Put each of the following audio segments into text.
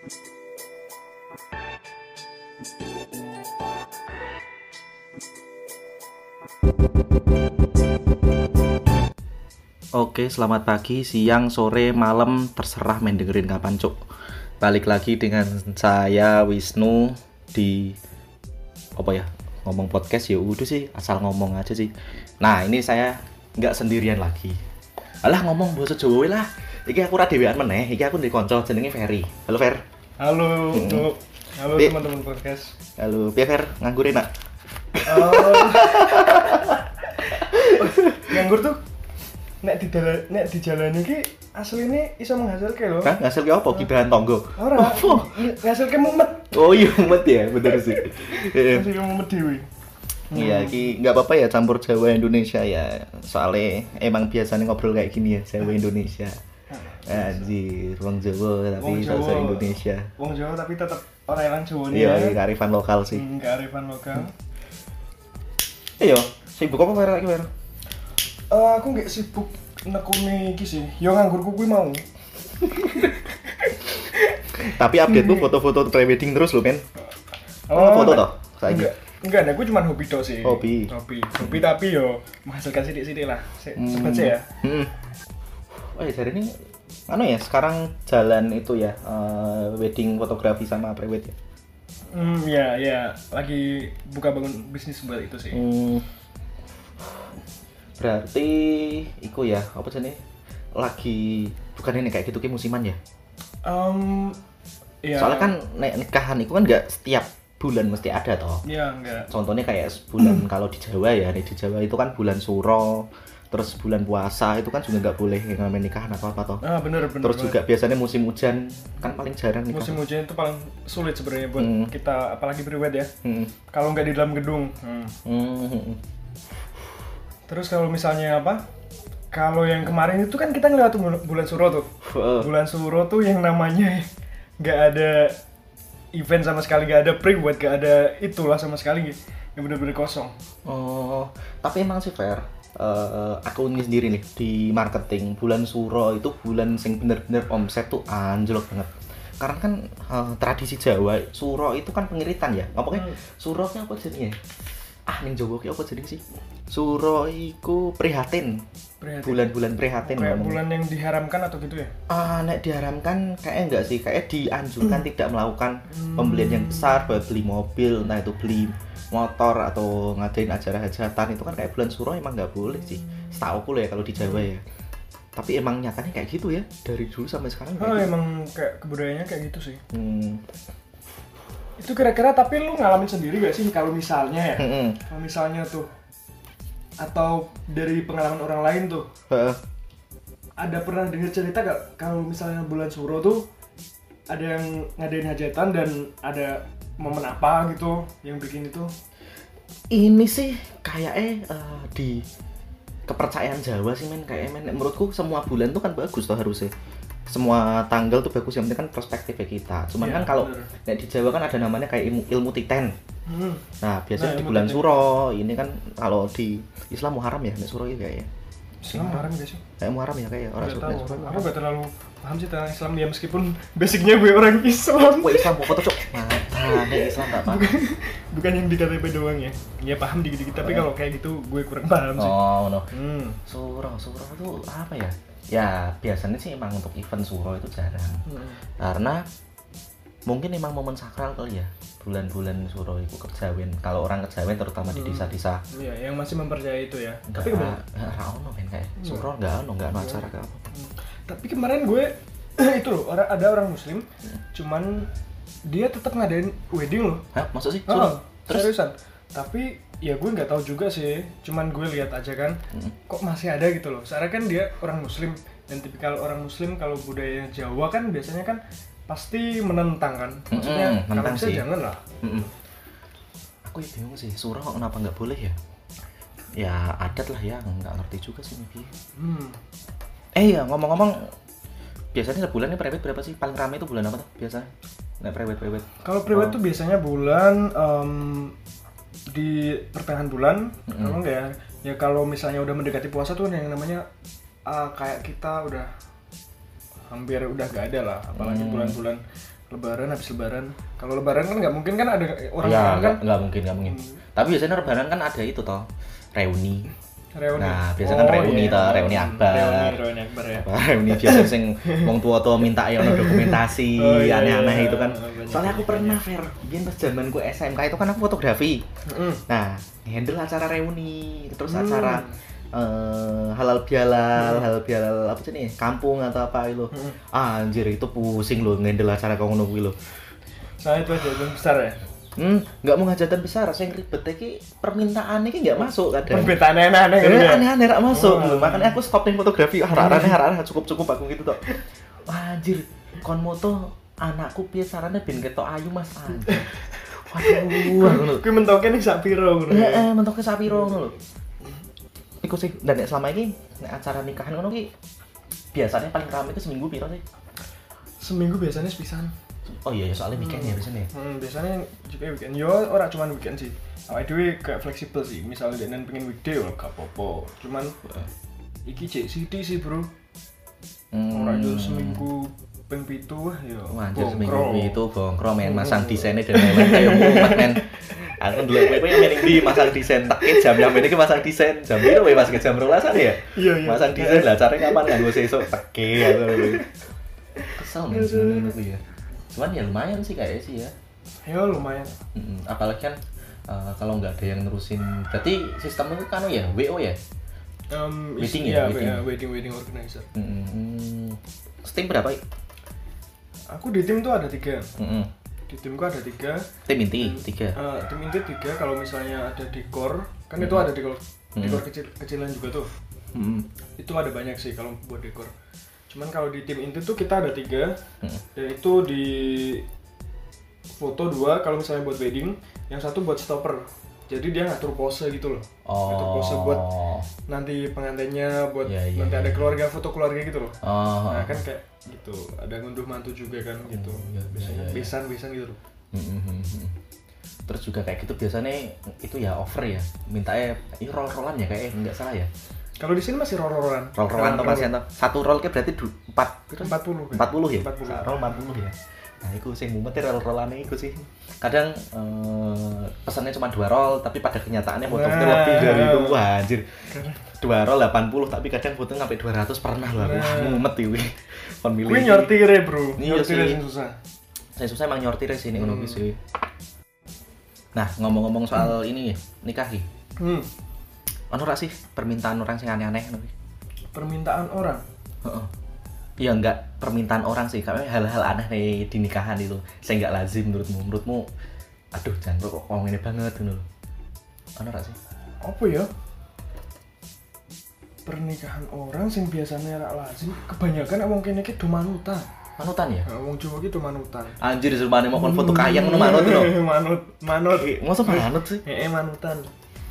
Oke, selamat pagi, siang, sore, malam, terserah main dengerin kapan, Cuk. Balik lagi dengan saya Wisnu di apa ya? Ngomong podcast ya udah sih, asal ngomong aja sih. Nah, ini saya nggak sendirian lagi. Alah ngomong bahasa Jawa lah. Iki aku ra dhewean meneh, iki aku ndek kanca jenenge Ferry. Halo Fer. Halo, Hmm. Bu. Halo teman-teman podcast. Halo, piye Fer? Nganggur enak? Oh. Nganggur tuh nek di dalan nek di jalan iki asline iso menghasilke lho. Hah, ngasil ke apa? Gibahan tonggo. Ora, ngasilke mumet. Oh iya, mumet ya, bener sih. Ngasilke mumet dhewe. Iya, ki nggak apa-apa ya campur Jawa Indonesia ya. Soalnya emang biasanya ngobrol kayak gini ya, Jawa Indonesia. Anjir, wong Jawa tapi bahasa. Indonesia. Wong Jawa tapi tetap orang elang Jawa nih Iya, ya. iya, kearifan lokal sih. Hmm, kearifan lokal. Iya, sibuk apa lagi Fer? Eh, aku nggak sibuk nekuni iki sih. Yo nganggurku kuwi mau. Tapi update-mu foto-foto prewedding terus loh, men. Oh, foto toh? Saiki. Enggak. Enggak, gue cuma hobi tok sih. Hobi. Hobi. Hobi tapi yo menghasilkan sidik-sidik lah. Se Hmm. Sih ya. Hmm. Oh ya, jadi ini anu ya, sekarang jalan itu ya, eh, wedding fotografi sama prewed ya. Hmm, ya, ya. Lagi buka bangun bisnis buat itu sih. Hmm. Berarti iku ya, apa sih Lagi bukan ini kayak gitu ki musiman ya. Em, ya. Soalnya kan nek nikahan itu kan nggak setiap bulan mesti ada toh. Ya, enggak. Contohnya kayak bulan kalau di Jawa ya, di Jawa itu kan bulan Suro, terus bulan puasa itu kan juga nggak boleh yang namanya nikahan apa apa toh. Ah, bener, bener. Terus bener. juga biasanya musim hujan kan paling jarang nikah. musim hujan itu paling sulit sebenarnya buat Hmm. kita apalagi priwet ya. Hmm. Kalau nggak di dalam gedung. Hmm. Hmm. Terus kalau misalnya apa? Kalau yang kemarin itu kan kita ngeliat bulan suro tuh. Bulan suro tuh yang namanya nggak ada event sama sekali, nggak ada pre-wed, nggak ada itulah sama sekali. Yang bener-bener kosong. Oh, tapi emang sih fair. Eh, aku ini sendiri nih di marketing bulan Suro itu bulan sing bener-bener omset tuh anjlok banget. Karena kan eh, tradisi Jawa Suro itu kan pengiritan ya. Apa Hmm. Suro ki apa jenenge? Ah ning Jawa ki apa jenenge sih? Suro iku prihatin. Bulan-bulan prihatin. Kayak ngomongnya. bulan yang diharamkan atau gitu ya? Ah, nek diharamkan kayaknya enggak sih, kayak dianjurkan tidak melakukan pembelian yang besar, buat beli mobil, entah itu beli motor atau ngadain acara hajatan itu kan kayak bulan suro emang nggak boleh sih. Setahu ya kalau di Jawa ya. Tapi emang nyatanya kayak gitu ya dari dulu sampai sekarang. Oh, gitu. emang kayak kebudayaannya kayak gitu sih. Hmm. Itu kira-kira tapi lu ngalamin sendiri gak sih kalau misalnya ya? Hmm. Kalau misalnya tuh atau dari pengalaman orang lain tuh Heeh. ada pernah dengar cerita gak kalau misalnya bulan suro tuh ada yang ngadain hajatan dan ada momen apa gitu yang bikin itu? Ini sih kayaknya eh, di kepercayaan Jawa sih men. Kayak men. Menurutku semua bulan tuh kan bagus tuh harusnya. Semua tanggal tuh bagus yang penting kan perspektifnya kita. Cuman Iya, kan kalau nek di Jawa kan ada namanya kayak ilmu, ilmu titen hmm. nah biasanya Nah, di bulan titen. Suro ini kan kalau di Islam Muharram ya Suro ya kayaknya Islam haram gak sih? kayak Muharram ya kayak orang Suro Aku gak terlalu paham sih tentang Islam ya meskipun basicnya gue orang Islam. Wah Islam apa tuh cok nek Islam gak apa Bukan yang di KTP doang ya. Ya paham dikit-dikit tapi kalau kayak gitu gue kurang paham sih. oh no Hmm. Suro Suro itu apa ya ya biasanya sih emang untuk event Suro itu jarang Hmm. karena mungkin emang momen sakral kali ya bulan-bulan suro itu kejawen. Kalau orang kejawen terutama di desa-desa. Iya, yang masih mempercayai itu ya. enggak Tapi kemarin, enggak ono men kayak enggak ono enggak ono acara kayak apa tapi kemarin gue itu loh, orang ada orang muslim, cuman dia tetap ngadain wedding loh. hah maksud sih? Oh, suro terus? seriusan. Tapi ya gue nggak tahu juga sih, cuman gue lihat aja kan, Hmm. kok masih ada gitu loh. Soalnya kan dia orang muslim dan tipikal orang muslim kalau budaya Jawa kan biasanya kan pasti menentang kan. Maksudnya Mm-mm, kalau menentang bisa sih. jangan lah. Mm-mm. aku ya bingung sih suro kok kenapa nggak boleh ya ya adat lah ya nggak ngerti juga sih maybe Hmm. eh ya ngomong-ngomong biasanya sebulan ini private berapa sih paling rame itu bulan apa tuh biasanya nggak private private Kalau private Oh. tuh biasanya bulan em, di pertengahan bulan, Mm-mm. kalau enggak ya, ya kalau misalnya udah mendekati puasa tuh yang namanya ah, kayak kita udah hampir udah gak ada lah, apalagi Hmm. bulan-bulan lebaran habis lebaran kalau lebaran kan nggak mungkin kan ada orang ya orang kan nggak mungkin nggak mungkin tapi biasanya lebaran kan ada itu toh reuni reuni Nah, biasa kan reuni iya. toh, reuni akbar. reuni reuni akbar ya apa reuni biasa sing wong tua tua minta ya ono dokumentasi Oh, iya, aneh-aneh iya. itu kan Banyak, soalnya aku banyak. pernah fair biar pas zamanku SMK itu kan aku fotografi Mm. nah handle acara reuni terus Hmm. acara eh, halal bihalal halal bihalal apa sih nih kampung atau apa itu Hmm. anjir itu pusing loh ngendel acara kau ngono kuwi loh Nah itu aja yang besar ya. hmm nggak mau hajatan besar saya ribet iki permintaan ini nggak masuk kadang Perbedaan aneh-aneh gitu Eh, ya. aneh-aneh rak masuk Oh. Makanya aku stop ning fotografi. Ah, arane arane cukup-cukup aku gitu tok. Wah, anjir, kon moto anakku piye sarane ben ketok ayu Mas anjir. Waduh, ngono. Kuwi mentoke nih sak piro ngono. Eh, ya. eh mentoke sapiro ngono lho. Iku sih dan nek selama ini nek acara nikahan ngono ki biasanya paling ramai itu seminggu piro sih? Seminggu biasanya sepisan. Oh iya, soalnya weekend ya biasanya. Hmm, biasanya juga weekend. Yo ora cuma weekend sih. Awake dhewe kayak fleksibel sih. Misalnya dia pengen weekday ya gak apa-apa. Cuman iki cek sithik sih, Bro. Hmm. Ora yo seminggu ping pitu yo. Wah, anjir seminggu bongkro. itu bongkro men masang desainnya dan lain-lain kayak mumet men. Aku dulu kowe yang main di masang desain tekit jam yang ini masang desain jam itu kowe pas ke jam 12 ya. Iya, iya. Masang desain lah caranya kapan nganggo sesuk teke aku. Kesel men sebenarnya ya. Cuman ya lumayan sih kayaknya sih ya. Yo lumayan. Apalagi kan eh, kalau nggak ada yang nerusin, berarti sistem itu kan ya WO ya. Um, Wedding ya, iya, wedding. iya, wedding wedding organizer. Mm-mm. Steam berapa? Aku di tim tuh ada tiga. Mm-mm. Di timku ada tiga. Tim inti tiga. Eh, tim inti tiga. Kalau misalnya ada dekor, kan itu ada dekor dekor kecil kecilan juga tuh. Mm-mm. Itu ada banyak sih kalau buat dekor. Cuman kalau di tim inti tuh kita ada tiga. Mm. Dan itu di foto dua kalau misalnya buat wedding, yang satu buat stopper. Jadi dia ngatur pose gitu loh. Ngatur pose buat Oh. nanti pengantinnya, buat Iya, iya, nanti iya. ada keluarga, foto keluarga gitu loh. Oh. Nah kan kayak gitu, ada ngunduh mantu juga kan gitu. iya, Biasanya iya, iya. besan-besan gitu loh. Mm-mm. Terus juga kayak gitu biasanya itu ya over ya, mintanya ini roll rollan ya kayak nggak salah ya. Kalau di sini masih roll-rollan. Roll rollan atau masih atau satu roll kayak berarti empat sih? 40, kan? 40 ya? 40. Roll 40 ya. Nah, itu sing mumet ya roll rollannya itu sih. Kadang eh, pesannya cuma dua roll, tapi pada kenyataannya fotonya Nah. lebih dari itu. Wah, anjir. Dua roll 80, tapi kadang foto sampai 200 pernah lah. Nah. mumet itu. Kon milih. Gue nyortire bro, Iya nyortire sih. yang susah. saya susah emang nyortir sih ini ngono Hmm. sih. Nah, ngomong-ngomong soal ini ya, nikah ki. Hmm. Ono ora sih permintaan orang sing aneh-aneh? Permintaan orang. Heeh. Ya enggak permintaan orang sih, kayak hal-hal aneh nih di nikahan itu. Saya enggak lazim menurutmu. Menurutmu aduh jangan kok ngomong ini banget. Ono ora sih? Apa ya? Pernikahan orang sing biasanya rak lazim, kebanyakan wong kene iki do manutan. Manutan ya? Nah, wong Jawa iki manutan. Anjir serumane mau kon foto kayang ngono manut lho. manut, manut. Masa manut sih? Heeh, manutan.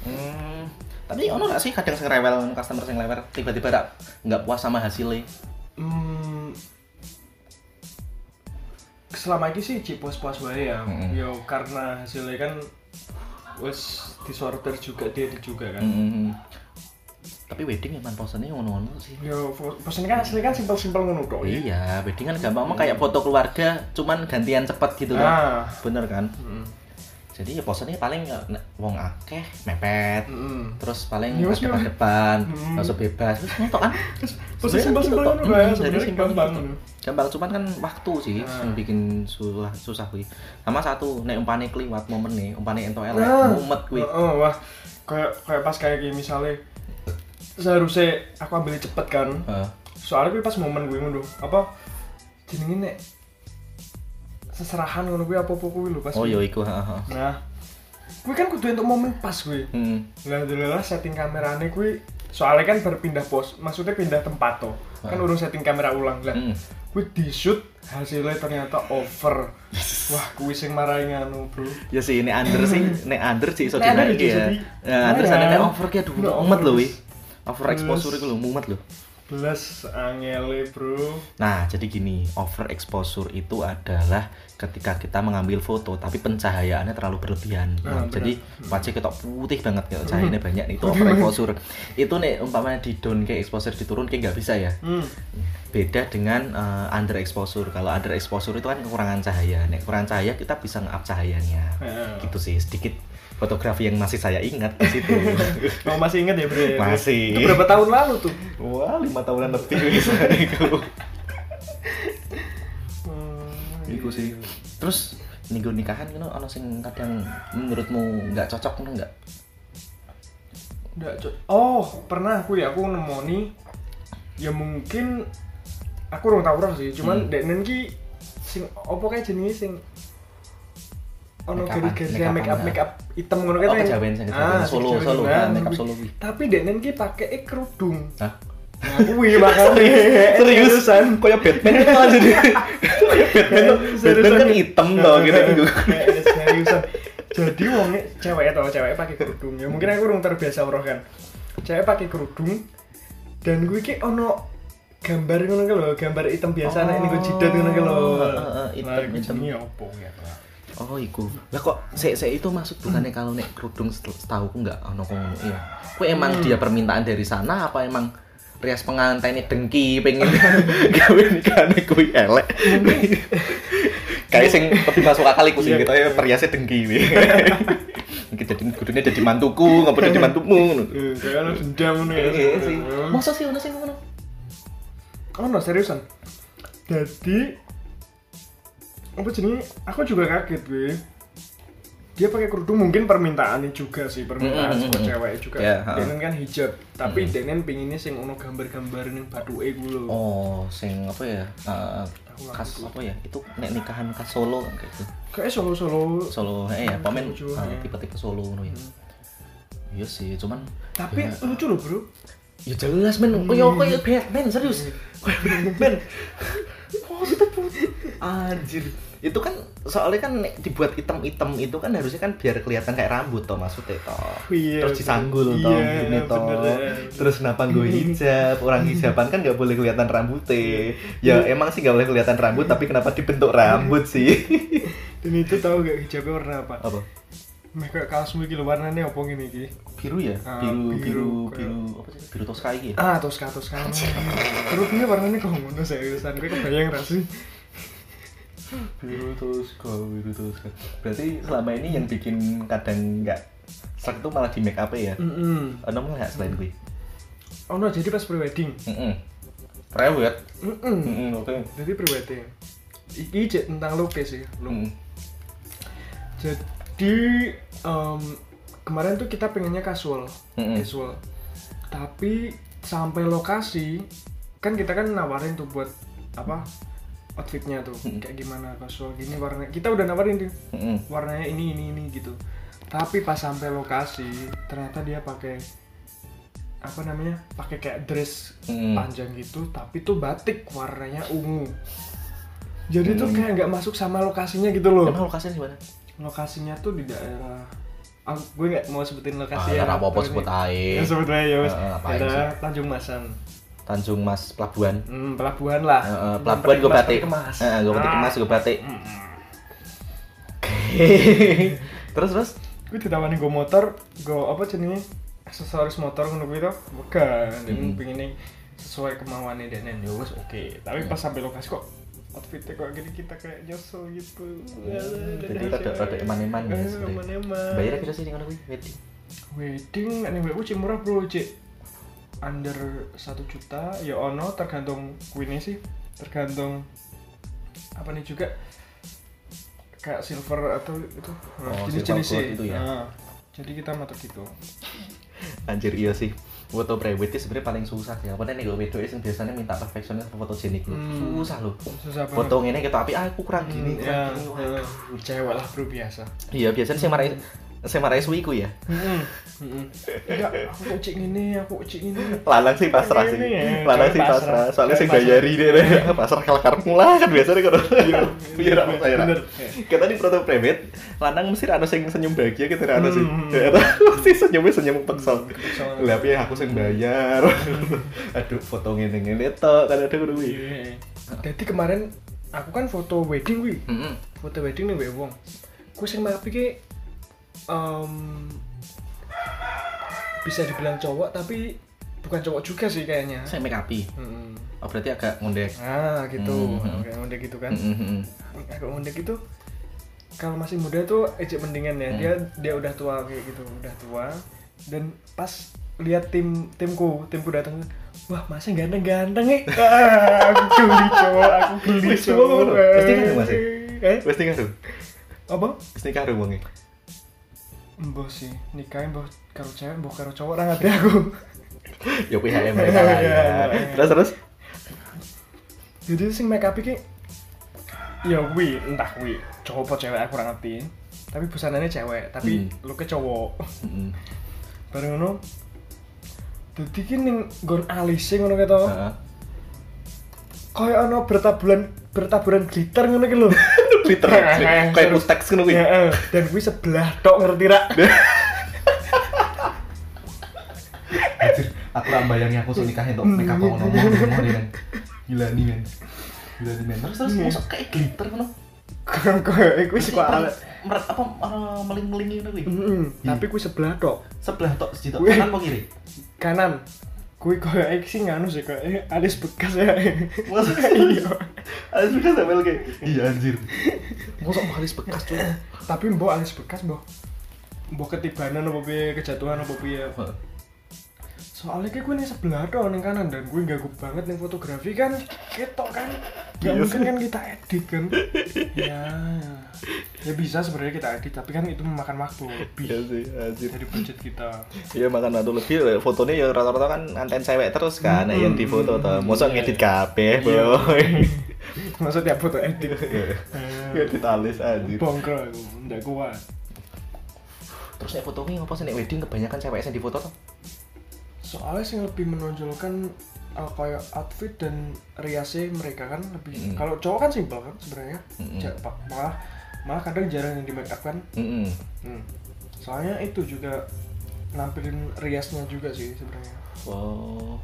Hmm. Tapi ono gak sih kadang sing rewel customer sing lewer tiba-tiba rak nggak puas sama hasilnya. Hmm, selama ini sih cip puas-puas wae ya. Mm-mm. Yo karena hasilnya kan wes disorter juga dia juga kan. Hmm. Tapi wedding emang posennya ngono-ngono sih. Yo pesan kan asli kan simpel-simpel ngono tok. ya. Iya, wedding kan gampang mah kayak foto keluarga, cuman gantian cepet gitu kan. Ah. Bener kan? Mm. Jadi ya posennya paling ya, nek wong akeh mepet. Mm. Terus paling Ya, wes, ada memang. depan, Hmm. langsung bebas. Terus ngetok kan? Pose Sebenarnya simpel-simpel gitu, ngono Hmm, sebenarnya jadi simpel gampang. gitu. Gampang cuman kan waktu sih Ah. yang bikin susah susah kuwi. Sama satu nek umpane kliwat momen nih, umpane ento elek, Ah. mumet kuwi. Oh, wah. Kayak kayak pas kayak gini misalnya seharusnya aku ambil cepet kan. Heeh. Soalnya gue pas momen gue ngono, apa jenenge nek seserahan ngono gue apa-apa kuwi lho pas. Oh iya iku. Nah, gue kan kudu untuk momen pas gue. Hmm. Alhamdulillah setting kamerane gue soalnya kan berpindah pos, maksudnya pindah tempat tuh. Kan urung setting kamera ulang lah. Hmm. Gue di shoot hasilnya ternyata over. Wah, gue sing marahin nganu, Bro. Ya sih ini under sih, nek under sih under dinaiki ya. under Nah, sana nek ya. over ki aduh Nek mumet lho over wi. Over exposure iku lho mumet lho. belas angele bro Nah, jadi gini, overexposure itu adalah ketika kita mengambil foto tapi pencahayaannya terlalu berlebihan. Ah, Nah, benar. jadi wajah kita putih banget kalau cahayanya banyak itu overexposure. itu nih umpamanya di down ke exposure diturun kayak nggak bisa ya. hmm. Beda dengan eh, underexposure. Kalau underexposure itu kan kekurangan cahaya. Nek kurang cahaya kita bisa nge-up cahayanya. Ah. Gitu sih, sedikit fotografi yang masih saya ingat di situ. Kamu masih ingat ya bro ya? Masih. itu berapa tahun lalu tuh Wah, lima tahunan lebih bisa itu. hmm. Iku sih. Terus minggu nikahan kan ono sing kadang menurutmu nggak cocok ngono nggak? Nggak, Cok. oh pernah aku ya aku nemoni ya mungkin aku belum tahu sih cuman Hmm. dek ki sing opo kayak jenis sing ono Make garis-garis make make up ah. make up hitam ngono Oh, kan kejawen, sing kejawen. Solo, solo, Nah, nah, make up solo tapi dek nen ki pakai kerudung Hah? kuwi makane Seriusan? Kayak Batman itu aja deh. Batman tuh, Batman kan hitam toh gitu gitu. seriusan jadi wongnya cewek atau cewek pakai kerudung ya mungkin aku kurang terbiasa roh kan cewek pakai kerudung dan gue ki ono gambar ngono lho gambar hitam biasa nek niku jidat ngono ki lho Oh, hitam, hitam. jenenge opo ya Pak? Oh, iku. Lah kok sik sik itu maksud bukannya kalau nek kerudung setel- setahuku nggak ono kok ngono iya. Kuwi emang dia permintaan dari sana apa emang rias pengantinnya dengki pengen gawe nikahane kuwi elek. Kayak sing lebih masuk akal iku sih Iya. gitu ya periasnya dengki kuwi. Mungkin jadi kudune jadi mantuku, ngapa jadi mantumu ngono. Eh, kayak ono dendam ngono ya Iya sih. Hmm. Masa sih ono sing ngono? ono seriusan jadi apa jenenge aku juga kaget gue dia pakai kerudung mungkin permintaannya juga sih permintaan Mm, mm, sama mm, mm. cewek juga Ya, ha. Denen kan hijab tapi Denen pinginnya sing ono gambar-gambar ning batuke gue lho Oh, sing apa ya? eh, Aku nggak khas ngerti. apa ya? Itu nek nikahan khas Solo kan kayak gitu. kayak solo-solo Solo eh ya, pamen Lucu, eh, ya. tipe-tipe Solo ngono ya. Iya sih, cuman tapi ya, lucu loh bro ya jelas men, koyo koyo Batman serius. Koyo Batman. Oh, itu putih. Anjir. Itu kan soalnya kan dibuat hitam-hitam itu kan harusnya kan biar kelihatan kayak rambut toh maksudnya toh. Iya, Terus disanggul bener. toh Iya, gini toh. bener. Terus kenapa gue hijab? Orang hijaban kan nggak boleh kelihatan rambutnya. Ya emang sih nggak boleh kelihatan rambut tapi kenapa dibentuk rambut sih? dan itu tahu gak hijabnya warna apa apa? meh kayak kaosmu iki warnanya apa ngene iki Biru ya? Ah, biru, biru, biru, biru, apa sih? Biru toska iki ya? ah toska toska kerudungnya warnanya kok ngono seriusan gue kebayang ra sih biru toska, biru toska. Berarti selama ini yang bikin kadang nggak sak itu malah di make up ya? mm Ada malah nggak selain gue? oh no jadi pas prewedding Heeh. Prewed. mm Heeh, oke. jadi prewedding iki cek tentang loke sih lo Heeh. jadi em, kemarin tuh kita pengennya casual Mm-mm. casual tapi sampai lokasi kan kita kan nawarin tuh buat apa outfitnya tuh Mm. kayak gimana casual gini warna kita udah nawarin tuh Heeh. warnanya ini ini ini gitu tapi pas sampai lokasi ternyata dia pakai apa namanya pakai kayak dress Mm. panjang gitu tapi tuh batik warnanya ungu jadi tuh Mm. kayak nggak masuk sama lokasinya gitu loh Emang lokasinya di mana? lokasinya tuh di daerah aku gue nggak mau sebutin lokasi Ah, ya apa apa sebut ae. ya sebut aja ya mas daerah sih? Tanjung Masan Tanjung Mas Pelabuhan. hmm, pelabuhan lah. Eh, pelabuhan gue batik. Heeh, gue batik Ah. kemas, gue batik. terus terus? Gue ditawani gue motor gue apa jenenge? Aksesoris motor ngono kuwi to? Bukan dan Hmm. pengen sesuai kemauannya dan ya wes oke. Tapi pas sampai lokasi kok outfitnya kok gini kita kayak nyosol gitu. Hmm, jadi rada- rada eman-eman ya eman-eman bayarnya kira sih dengan kuwi? Wedding. wedding nih WU cik murah bro cik under satu juta ya ono tergantung queennya sih tergantung apa nih juga kayak silver atau itu Oh, jenis-jenis sih itu ya? Nah, jadi kita matok gitu Anjir iya sih. Foto prewed itu sebenarnya paling susah sih. Apa nih gue wedo sing biasanya minta perfeksionis fotogenik loh. Hmm. Susah loh. susah banget Foto ini kita tapi ah, aku kurang gini, Hmm, ya, kurang gini. Wah, eh, cewek lah bro biasa Iya, biasanya sih marah SMA Reswi iku ya. Heeh. Heeh. Enggak, aku cik ngene, aku kok cik ngene. Lanang sih pasrah sih. Ini ya, Lanang sih pasrah. Soalnya sing Cewek bayari deh. Pasrah kalau karepmu lah kan biasanya kan. Iya, iya ra saya. ra. bener. Kita di proto private, lanang mesti ada sing senyum bahagia gitu ra ono sih. Hmm. Ya, Mesti senyumnya senyum peksa. Lah piye aku sing bayar. Aduh, foto ngene-ngene tok kan ada kuwi. Iya. Jadi kemarin aku kan foto wedding wi. Heeh. Foto wedding nih wong. Ku sing mapi ki em, bisa dibilang cowok tapi bukan cowok juga sih kayaknya. Saya make up. Mm-mm. Oh, berarti agak ngondek. Ah gitu, Hmm. kayak ngondek gitu kan. Heeh. Agak ngondek itu kalau masih muda tuh ejek mendingan ya. Hmm. Dia dia udah tua kayak gitu, udah tua. Dan pas lihat tim timku, timku datang, wah masih ganteng-ganteng nih. Ah, aku geli cowok, aku geli cowok. Pasti kan masih? Eh, Wis nikah dong. apa? Nikah dong wonge. Mbah sih, nikahnya mbah karo cewek, mbah karo cowok orang ngerti aku. Ya kuwi HM mereka lah ya. Iya. Terus terus Jadi sing make up iki ya wi, entah wi, cowok apa cewek aku ora ngerti. Tapi busananya cewek, tapi Hmm. look cowok. Heeh. Bareng ngono. Dadi ki ning nggon alise ngono keto. Heeh. Kayak ana bertaburan bertaburan glitter ngono ki lho. Glitter kayak puteks ngono kuwi. Heeh. Dan kuwi sebelah tok ngerti ra? Anjir, aku ra mbayangi aku sing nikah entuk make up ngono ngono men. Gila nih men. Gila nih men. Terus terus Iya. mosok kayak glitter ngono. Kayak kuwi sik kok ale. Meret apa eh, meling-meling kuwi. Heeh. Tapi kuwi sebelah tok. Sebelah tok tok Wih. kanan apa kiri? Kanan. Kuwi koyo iki sing nganu sih koyo eh, alis bekas ya. Masa Iya. Alis bekas sampe kayak iya anjir. Mosok mbok alis bekas tuh. Tapi mbok alis bekas mbok mbok ketibanan apa piye, kejatuhan apa piye. Soalnya kayak gue nih sebelah tok ning kanan dan gue ganggu banget nih fotografi kan ketok kan. Gak Iya mungkin kan kita edit kan. ya. Ya bisa sebenarnya kita edit tapi kan itu memakan waktu Iya lebih sih anjir. dari budget kita. Iya makan waktu lebih fotonya ya rata-rata kan anten cewek terus kan Hmm. yang di foto tuh. Mosok ngedit kabeh, Iya. boy. Maksud tiap foto edit. Eh, Ngedit alis anjir. Bongkro aku, ndak kuat. Terus nek foto ini apa sih nek wedding kebanyakan cewek yang di foto tuh? Soalnya sih lebih menonjolkan uh, kayak outfit dan riasnya mereka kan lebih. Mm. Kalau cowok kan simpel kan sebenarnya. Ja- pa- malah malah kadang jarang yang di make up kan. Heeh. Hmm. Soalnya itu juga nampilin riasnya juga sih sebenarnya. Oh.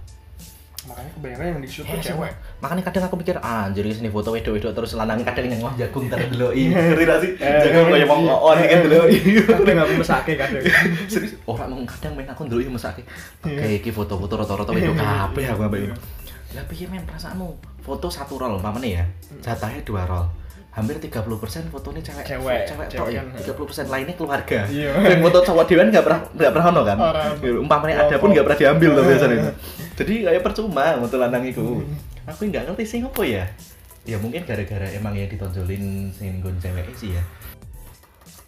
Makanya kebanyakan yang di shoot tuh Iya, cewek. Makanya kadang aku mikir, ah, anjir sini foto wedok-wedok terus lanangnya kadang yang wah jagung ntar deloki. Ngerti gak sih? Eh, Jagung kayak mau ngon kan. Kadang aku mesake kadang. Serius, orang mau kadang main aku deloki mesake. Iya. Oke, iki foto-foto rata-rata wedok kabeh aku ini. Lah piye men perasaanmu? Foto satu roll umpamane ya. Jatahnya dua roll. Hampir 30% fotonya cewek Cewek, cewek cewek tok ya. kan. 30% lainnya keluarga. Iya. Dan foto cowok dewan nggak pernah nggak pernah ono kan. Orang. Umpamanya ada pun nggak pernah diambil tuh biasanya. Jadi kayak percuma foto lanang itu. Aku nggak ngerti sih apa ya. Ya mungkin gara-gara emang yang ditonjolin sing nggon cewek sih ya.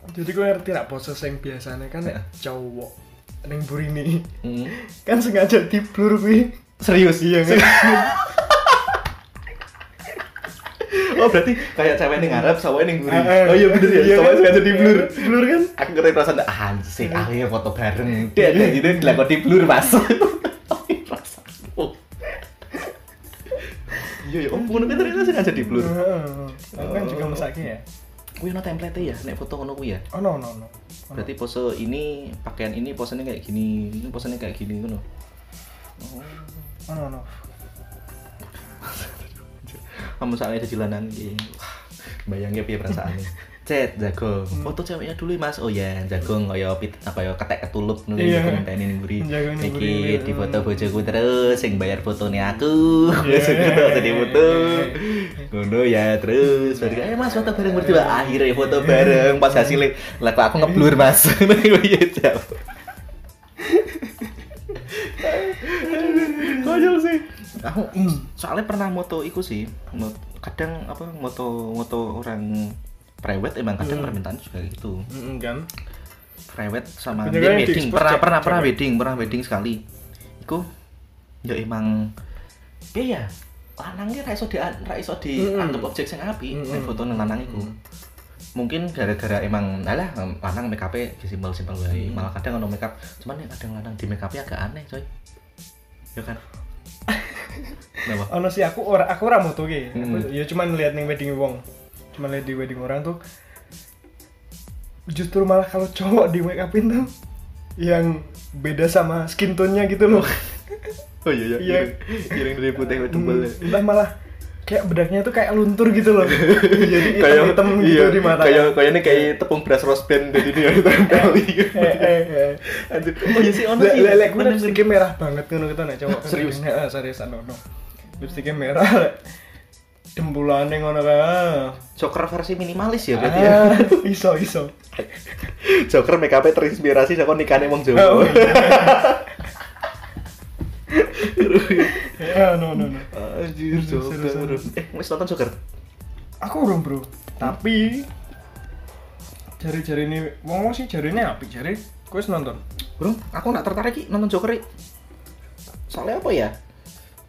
Jadi gue ngerti lah pose yang biasanya kan Heeh. cowok neng burini Hmm. kan sengaja di blur kuwi. Serius? Iya kan? Oh berarti kayak cewek ning ngarep, cowok ning nguri. Eh, eh. Oh iya bener ya, Iya cowok kan? sengaja di blur. Blur kan? Aku ngerti perasaan ah sih akhirnya foto bareng. Dia ada gitu dilakon di blur mas. Iya ya, oh ngono kan ternyata sengaja di blur. Aku kan juga mesake ya. Kuwi ono template ya, nek foto ngono kuwi ya. Oh no no no. Berarti pose ini, pakaian ini posenya kayak gini, ini posenya kayak gini ngono. Oh. Oh no no. Kamu saat ada. Wah, Bayangnya piye perasaannya. Cet jagung. Foto ceweknya dulu Mas. Oh ya, jagung kaya pit kaya ketek ketulup Iya. ning mburi. Jagung ning mburi. Iki di foto bojoku terus sing bayar fotone aku. Iya. Wis gitu jadi foto. Ngono ya terus. Berarti eh Mas foto bareng berdua. Akhirnya foto bareng pas hasilnya lah aku ngeblur Mas. Ngono ya jauh. Aku soalnya pernah moto iku sih. Mo- Kadang apa moto moto orang private emang kadang Hmm. permintaan juga gitu. Mm, kan. Private sama dia wedding. Pernah pernah pernah wedding, pernah wedding sekali. Iku ya emang piye ya? Lanangnya ra iso di ra iso dianggap objek sing apik Mm-mm. nek foto nang lanang iku. mungkin gara-gara emang alah lanang make up simpel simpel wae malah kadang ono make up cuman yang kadang lanang di make up agak aneh coy ya kan? Ono sih aku ora aku ora moto ki Hmm. Ya cuman lihat ning wedding wong cuman lihat di wedding orang tuh justru malah kalau cowok di make upin tuh yang beda sama skin tone-nya gitu loh oh iya iya Iya. kiring dari putih ke ya. Hmm, entah malah kayak bedaknya tuh kayak luntur gitu loh. Jadi kayak hitam, -hitam gitu iya, di mata kayak kayak ini kayak tepung beras rose band jadi dia ditempel. Gitu. eh, eh, eh. Oh iya sih ono sih. le- le- gue lipstiknya merah banget ngono gitu nah cowok. Serius? Heeh, serius ano no lipstiknya merah dembulane ngono kan Joker versi minimalis ya berarti ya? Ah, iso iso. Joker make up terinspirasi saka nikahane wong Jawa ya no no no Anjir. Eh, wis nonton Joker? aku urung bro tapi jari-jari ini wong sih jari ini apik jari gue nonton Bro, aku nggak tertarik nonton Joker. Soalnya apa ya?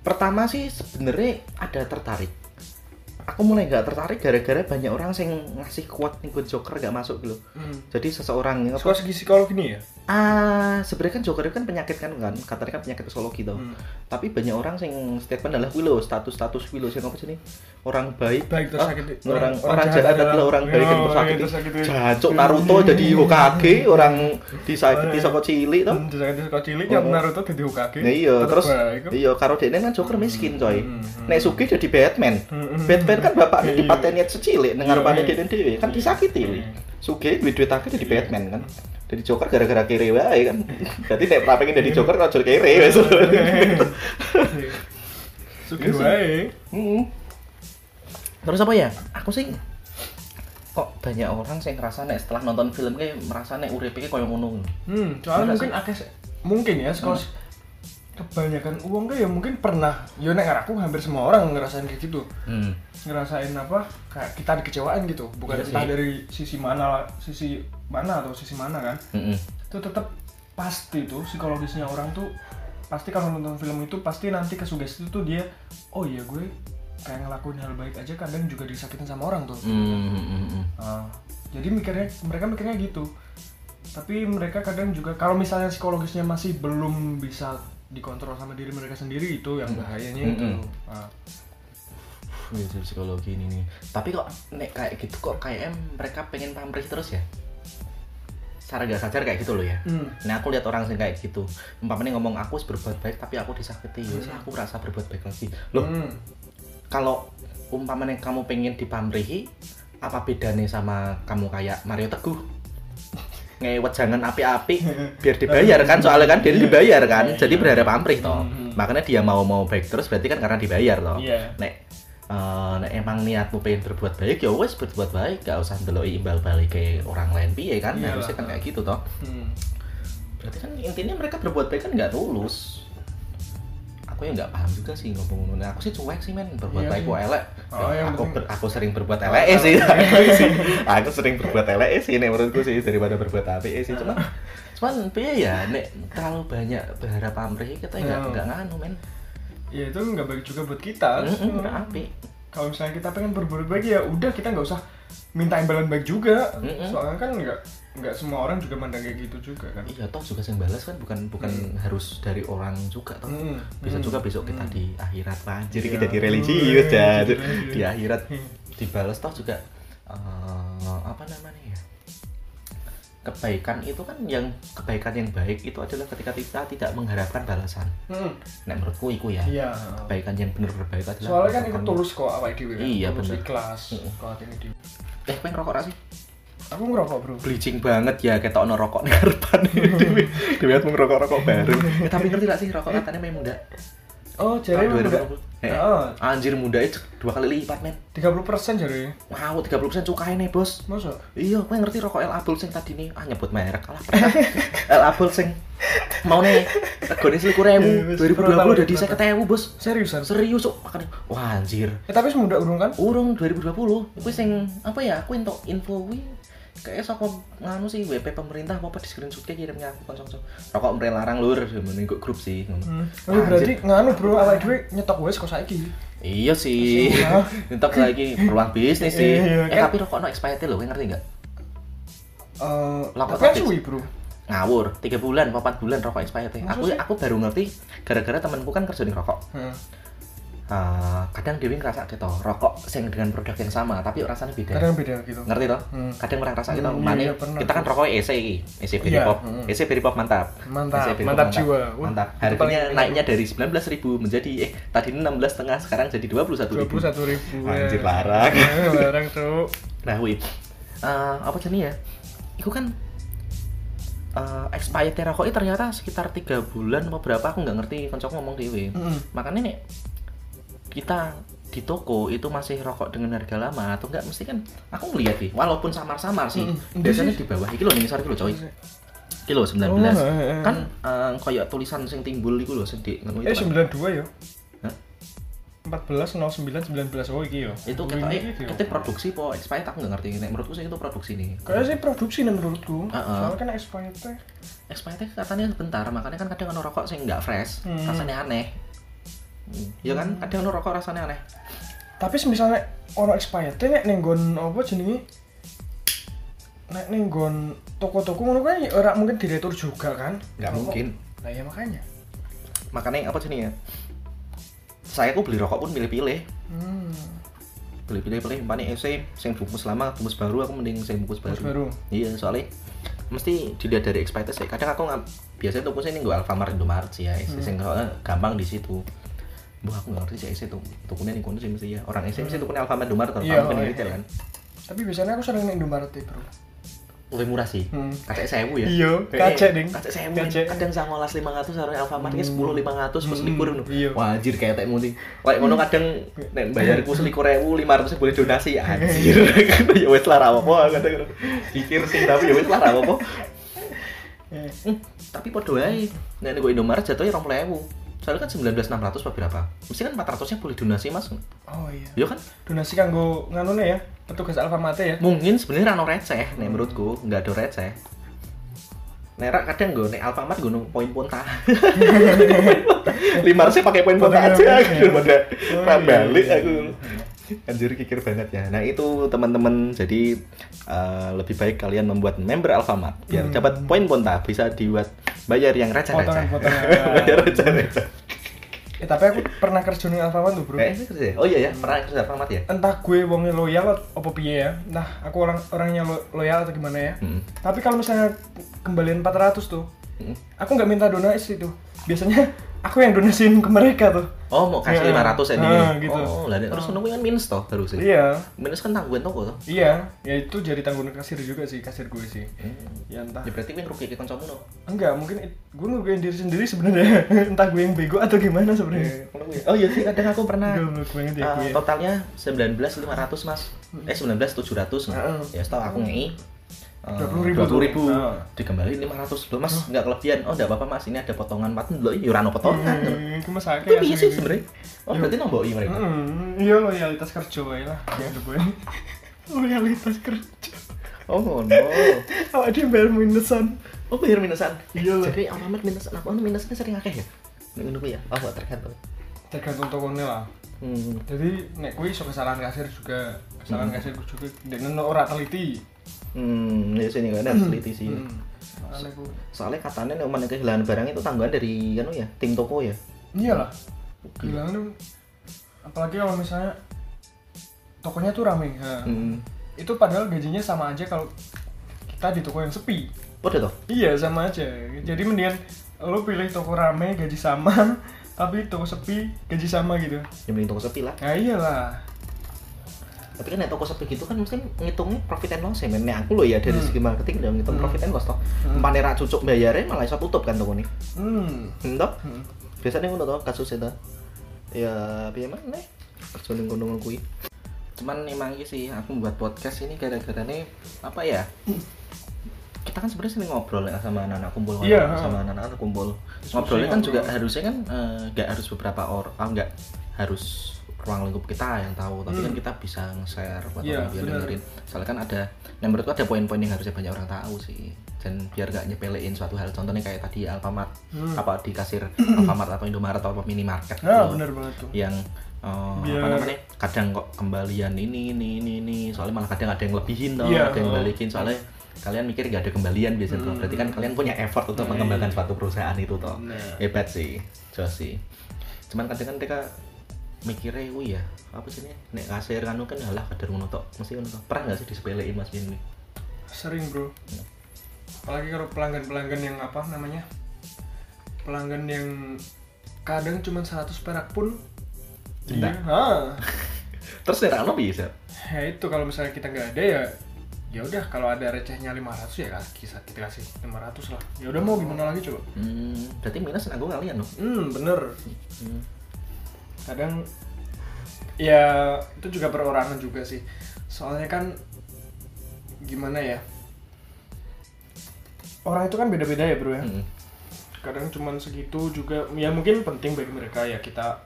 Pertama sih sebenarnya ada tertarik. Aku mulai nggak tertarik gara-gara banyak orang yang ngasih kuat nih Joker nggak masuk gitu. Jadi seseorang yang apa? segi psikologi nih ya Ah, sebenarnya kan Joker itu kan penyakit kan kan, katanya kan penyakit psikologi tau. Hmm. Tapi banyak orang yang statement adalah Willow, status-status Willow sih apa sih nih? Orang baik, Baik Ah, tersakiti. orang, Orang- orang, orang jahat jahat adalah orang baik yang Oh, tersakiti. iya. Jancuk Naruto jadi Hokage, orang disakiti saka cilik tau. Hmm, tersakiti suka cilik Oh. yang Naruto jadi Hokage Ya iya, terus baik. iya karo dene kan Joker miskin coy. Hmm, hmm. Nek Sugi jadi Batman. Hmm, hmm. Batman kan bapaknya Iya. dipateni secilik ngarepane Iya. dene dhewe kan disakiti. Iya. Sugi duwe duit akeh jadi Batman kan. Jadi Joker gara-gara kere wae kan. Berarti nek ora pengen jadi Joker aja kere wes. Suki Iya sih. wae. Hmm. Terus apa ya? Aku sih kok banyak orang sih ngerasa nek setelah nonton film kayak merasa nek uripe kayak koyo ngono. Hmm, soalnya mungkin akeh mungkin ya sekolah kebanyakan uang tuh ya mungkin pernah yo nek aku hampir semua orang ngerasain kayak gitu Hmm. ngerasain apa kayak kita dikecewain gitu bukan Iya entah sih. dari sisi mana sisi mana atau sisi mana kan Mm-mm. itu tetap pasti tuh psikologisnya orang tuh pasti kalau nonton film itu pasti nanti kesugesti tuh dia oh iya gue kayak ngelakuin hal baik aja kadang juga disakitin sama orang tuh Hmm, hmm, hmm, hmm. Ah, jadi mikirnya mereka mikirnya gitu tapi mereka kadang juga kalau misalnya psikologisnya masih belum bisa dikontrol sama diri mereka sendiri itu yang bahayanya itu Mm-mm. Ah. Wih, itu psikologi ini nih. Tapi kok nek kayak gitu kok kayak mereka pengen pamrih terus ya? Secara gak sadar kayak gitu loh ya. Hmm. Nah aku lihat orang sih kayak gitu. Umpamanya ngomong aku berbuat baik tapi aku disakiti, ya aku merasa berbuat baik lagi. Loh, Hmm. kalau umpamanya kamu pengen dipamrihi, apa bedanya sama kamu kayak Mario Teguh? Ngewet jangan api-api biar dibayar kan soalnya kan dia dibayar kan Iya, jadi berharap pamrih toh Hmm. makanya dia mau mau baik terus berarti kan karena dibayar toh Iya. nek eh, nek emang niatmu pengen berbuat baik ya wes berbuat baik gak usah ndeloi imbal balik ke orang lain piye kan Iyalah. harusnya kan kayak gitu toh Hmm. berarti kan intinya mereka berbuat baik kan nggak tulus aku ya nggak paham juga sih ngomong-ngomong Nah, aku sih cuek sih men berbuat Iya baik sih. kok elek. Oh, Ya, aku ber- aku sering berbuat elek tahu. sih aku sering berbuat elek sih nek menurutku sih daripada berbuat apik sih. Cuma cuman piye ya nek terlalu banyak berharap pamrih kita nggak Oh. nggak nganu men. Ya itu nggak baik juga buat kita. Nggak apik. kalau misalnya kita pengen berbuat baik ya udah kita nggak usah minta imbalan baik juga. Soalnya kan nggak nggak semua orang juga mandang kayak gitu juga kan iya toh juga yang balas kan bukan bukan harus dari orang juga toh Mm. bisa juga besok kita Mm. di akhirat Pak. jadi Iya. kita di religius Wih, ya jadi di religius. akhirat Hmm. dibalas toh juga eh, apa namanya ya kebaikan itu kan yang kebaikan yang baik itu adalah ketika kita tidak mengharapkan balasan Mm. nah menurutku itu ya iya kebaikan yang benar-benar baik adalah soalnya kan ikut tulus kok awake dhewe kan Iya, bener. ikhlas Mm. kalau ini di eh pengen rokok sih aku ngerokok bro. Bleaching banget ya ketok no rokok nih harapan dewi dewi mau ngerokok rokok bareng. Eh, tapi ngerti gak sih rokok katanya memang muda? Oh jadi memang 2020. Eh, oh. Anjir muda itu dua kali lipat men. 30 persen jadi wow 30% cukai nih bos. Masa Iya, kowe ngerti rokok El Abul sing tadi nih, ah nyebut merek kalah. Pernah. El Abul sing mau nih regane selikur Iya, ewu, wis, 2020 berapa, udah di berapa? saya ketemu bos. seriusan? Serius kok makanya, wah anjir. eh tapi semudah urung kan? Urung 2020, itu sing apa ya? Aku entuk info wi kayak saka nganu sih WP pemerintah apa apa di screenshot kayak kirimnya aku konsol rokok mre larang lur ngene kok grup sih. Hmm. Oh, berarti nganu bro, awake dhewe nyetok wis kok saiki. Iya sih. Iya. Entok lagi peluang bisnis sih. Iya, eh kan? tapi rokok no expired kowe ngerti enggak? Eh, tapi kan suwi, Bro. Ngawur, 3 bulan, 4 bulan rokok expired. Aku aku baru ngerti gara-gara temanku kan kerja di rokok. Heeh. Eh, kadang dewi ngerasa gitu rokok sing dengan produk yang sama tapi rasanya beda Kadang beda gitu. ngerti toh Hmm. kadang orang rasa gitu Hmm, mana iya, pernah. kita kan rokok EC iki EC Berry Iya, Pop hmm. EC Berry Pop mantap Mantap, EC Berry Pop mantap jiwa. Mantap harganya naiknya dari 19.000 menjadi eh tadi 16 setengah sekarang jadi 21.000 21 ribu. Anjir, larang. larang, Cuk. nah wih Eh, apa jenis ya itu kan eh expired rokok ternyata sekitar tiga bulan apa berapa aku nggak ngerti kancaku ngomong dewe Mm-mm. makanya nih kita di toko itu masih rokok dengan harga lama atau enggak mesti kan aku ngeliat sih walaupun samar-samar sih Mm-mm. biasanya sih. di bawah iki lho ning iki lho coy kilo 19 Oh, eh, eh. kan eh, kayak tulisan sing timbul iku lho sedih ngono Eh, itu kan. 92 ya. Hah? 14 09 19 oh iki ya. itu kita eh, iki kita produksi po expired aku nggak ngerti nek menurutku sih itu produksi nih Kayaknya sih produksi nih menurutku. Heeh. Soalnya kan expired expired katanya sebentar makanya kan kadang ono rokok sing nggak fresh Hmm. rasanya aneh Iya kan kadang ono rokok rasanya aneh Tapi misalnya ono expired nek ning nggon apa jenenge? Nek ning nggon toko-toko ngono kan ya ora mungkin diretur juga kan? nggak mungkin Nah, ya makanya. makanya apa sih nih ya saya kok beli rokok pun pilih-pilih Hmm. beli pilih pilih mana EC sing bungkus lama bungkus baru aku mending sing bungkus baru, baru. iya soalnya mesti dilihat dari expired sih kadang aku nggak biasanya tuh ini gue Alfamart Indomaret sih ya Hmm. sing soalnya gampang di situ Bu aku ngerti sih tuh tukunya nih kono sih mesti ya orang EC mesti tukunya Alfamart Indomaret atau Iya, kamu kan iya. retail kan Tapi biasanya aku sering ning Indomaret deh, Bro. lebih murah sih Hmm. kacek sewu ya Iya, kacek, Ding. kacek sewu Kacek. kadang sangolas lima ratus harusnya Alfamart Hmm. hmm. sepuluh lima ratus plus Hmm, iya. wah anjir kayak tekmu sih kayak ngono kadang nek bayarku selikur ewu lima ratus boleh donasi anjir ya wes lah rapopo kadang pikir sih tapi ya wes lah rapopo Eh, Hmm, tapi podo ae nek gue Indomaret jatuhnya rong ewu soalnya kan sembilan belas enam ratus apa berapa mesti kan empat ratusnya boleh donasi mas Oh iya. ya kan Donasi kanggo nganune ya, petugas Alfamart ya. mungkin sebenarnya rano receh nek menurutku nggak ada receh Nerak kadang gue nek Alfamart gue poin ponta. Lima ratusnya pakai poin Pakai aja ya. pada Oh, iya. balik aku. Anjir kikir banget ya. Nah itu teman-teman jadi eh, lebih baik kalian membuat member Alfamart biar Hmm. dapat poin ponta bisa dibuat bayar yang. Potongan-potongan. bayar receh-receh. Eh tapi aku pernah kerja ning Alfamart tuh, Bro. Eh, kerja ya? Oh iya ya, pernah kerja Alfamart ya? Entah gue wongnya loyal apa piye ya. Entah aku orang orangnya lo- loyal atau gimana ya. Hmm. Tapi kalau misalnya kembalian 400 tuh, Hmm. aku nggak minta donasi tuh. Biasanya aku yang donasiin ke mereka tuh. Oh mau kasih Iya. 500 ya Ah, nih? gitu. Oh lah terus menunggu kan minus toh harus sih. Iya. Minus kan tanggungan toko toh. Iya, ya itu jadi tanggungan kasir juga sih, kasir gue sih. Ya entah. Ya berarti gue ngerugi ke kancamu no. Enggak, mungkin it- gue ngerugiin diri sendiri sebenarnya. entah gue yang bego atau gimana sebenarnya. Oh iya sih kadang aku pernah Goblok banget ya Ah, gue. totalnya 19.500 mas eh 19.700 nah. Heeh. ya setelah aku ngei eh, 20.000 tuh. 20.000 Heeh. dikembaliin 500 loh mas nggak kelebihan oh enggak apa-apa mas ini ada potongan 4 loh iya rano potongan Hmm, Itu masa itu iya sih sebenarnya oh berarti nomboi mereka Hmm, iya loyalitas kerja wae lah. Ya gue. loyalitas kerja. oh ngono Awak dia bayar minusan. oh bayar minusan Iya lah. jadi alamat minusan apa oh, minusnya sering akeh ya kuwi ya oh tergantung Tergantung tokonya lah. hmm. Jadi nek gue iso kesalahan kasir juga, kesalahan Hmm. kasir juga dan ora teliti. Hmm ya sini kan harus teliti sih Hmm. Makanya gue soalnya katanya nek mana kehilangan barang itu tanggungan dari anu ya tim toko ya iyalah. Gila tuh. Apalagi kalau misalnya tokonya tuh rame. Ha. hmm. Itu padahal gajinya sama aja kalau kita di toko yang sepi. Udah toh Iya sama aja. Jadi mendingan lo pilih toko rame gaji sama, tapi toko sepi gaji sama gitu. yang mending toko sepi lah Nah iyalah. Tapi kan nek toko sepi gitu kan mesti ngitungnya profit and loss ya men aku loh ya dari Hmm. segi marketing udah ngitung Hmm. profit and loss toh. Hmm. Empane ra cucuk bayarnya malah iso tutup kan toko nih Hmm. entah Hmm. biasanya ngono toh kasus itu. Ya piye mana kerja ning ngono kuwi. Cuman emang iki sih aku membuat podcast ini gara-gara nih apa ya? Kita kan sebenarnya sering ngobrol ya sama anak-anak kumpul Iya, sama anak-anak kumpul. Ngobrolnya kan juga harusnya kan eh, nggak harus beberapa orang ah, nggak harus ruang lingkup kita yang tahu tapi Hmm. kan kita bisa nge-share buat Iya, orang biar dengerin soalnya kan ada yang menurutku ada poin-poin yang harusnya banyak orang tahu sih dan biar gak nyepelein suatu hal contohnya kayak tadi Alfamart Hmm. apa di kasir Alfamart atau Indomaret atau minimarket Ah, gitu. bener banget tuh. yang eh, Biar- apa namanya kadang kok kembalian ini ini ini ini soalnya malah kadang ada yang lebihin toh Iya, ada yang oh. balikin soalnya kalian mikir gak ada kembalian biasanya. Hmm. berarti kan kalian punya effort untuk Nah, mengembangkan iya. suatu perusahaan itu toh Nah. hebat sih jos sih cuman kadang kan mereka mikirnya wih ya apa sih ini? Nek kasir kan kan halah kadar ngono tok. Mesti ngono tok. Pernah gak sih disepelein mas Bin Sering bro. Apalagi kalau pelanggan-pelanggan yang apa namanya? Pelanggan yang kadang cuma 100 perak pun. Dia, ah, terus nek Rano bisa? Ya itu kalau misalnya kita nggak ada ya ya udah kalau ada recehnya 500 ya kasih kita, kita kasih 500 lah. Ya udah mau gimana lagi coba? Hmm, berarti minus nanggung kalian loh hmm bener. Hmm. Kadang ya itu juga perorangan juga sih. Soalnya kan gimana ya? Orang itu kan beda-beda ya bro ya? Hmm. kadang cuman segitu juga ya mungkin penting bagi mereka ya kita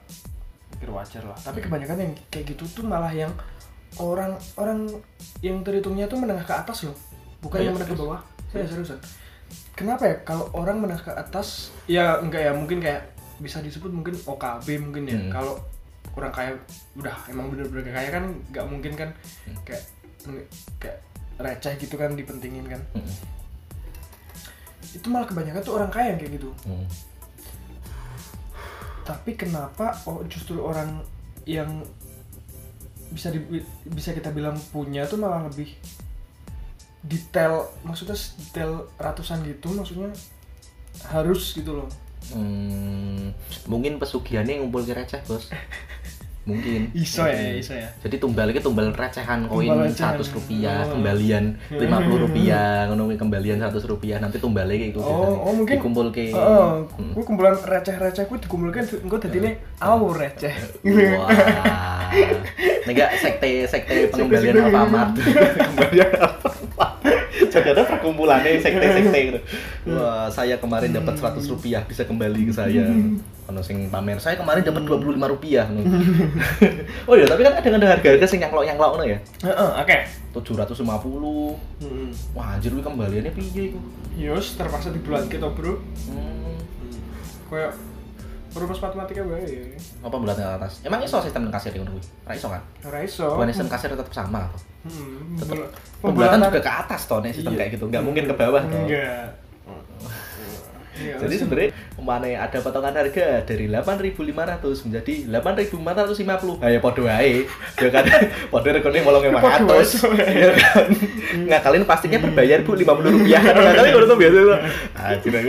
pikir wajar lah. Tapi kebanyakan yang kayak gitu tuh malah yang orang orang yang terhitungnya tuh menengah ke atas loh. Bukan Oh, yang iya? menengah ke bawah. Saya seriusan. Kenapa ya? Kalau orang menengah ke atas ya enggak ya mungkin kayak bisa disebut mungkin OKB mungkin ya Hmm. kalau orang kaya udah emang bener-bener kaya kan nggak mungkin kan Hmm. kayak kayak receh gitu kan dipentingin kan Hmm. itu malah kebanyakan tuh orang kaya yang kayak gitu Hmm. tapi kenapa oh justru orang yang bisa di, bisa kita bilang punya tuh malah lebih detail maksudnya detail ratusan gitu maksudnya harus gitu loh Hmm, mungkin pesugihannya ngumpul ke receh bos. Mungkin. Iso ya Hmm. iso ya. Jadi tumbal itu tumbal recehan koin Tumbal seratus rupiah Oh. kembalian lima puluh rupiah ngono kuwi kembalian seratus rupiah nanti tumbalnya kayak gitu oh oh mungkin dikumpul ke oh, Hmm. gue kumpulan receh receh gue dikumpulkan gue tadi ini au receh. Wah. Enggak sekte sekte pengembalian Alfamart. Pengembalian Alfamart jadi ada perkumpulannya sekte-sekte gitu. Wah saya kemarin dapat 100 rupiah bisa kembali ke saya. Ono sing pamer saya kemarin dapat 25 rupiah. Oh iya tapi kan ada ada harga-harga sing nyangklok nyangklok no ya? Heeh, oke. 750 Hmm. wah anjir kuwi kembaliannya piye iku? Yus terpaksa di bulan kita bro. Hmm. kayak rumus matematika bae apa bulan ke atas? Emang iso sistem kasir ngono kuwi ra iso kan? Ora iso. Bukan sistem kasir tetap sama atau Hmm, Tetep. bul- pembulatan juga ke atas toh nih sistem Iya. kayak gitu. Nggak mungkin ke bawah toh. Enggak Iya, jadi harus- sebenarnya mana ada potongan harga dari 8.500 menjadi 8.450 nah ya podo ae ya kan? Podo regane molong Ya, podo 500 ae. ya kan? Ngakalin pastinya berbayar bu 50 rupiah. Kan ngakalin kalau tuh biasa tuh. Ah tidak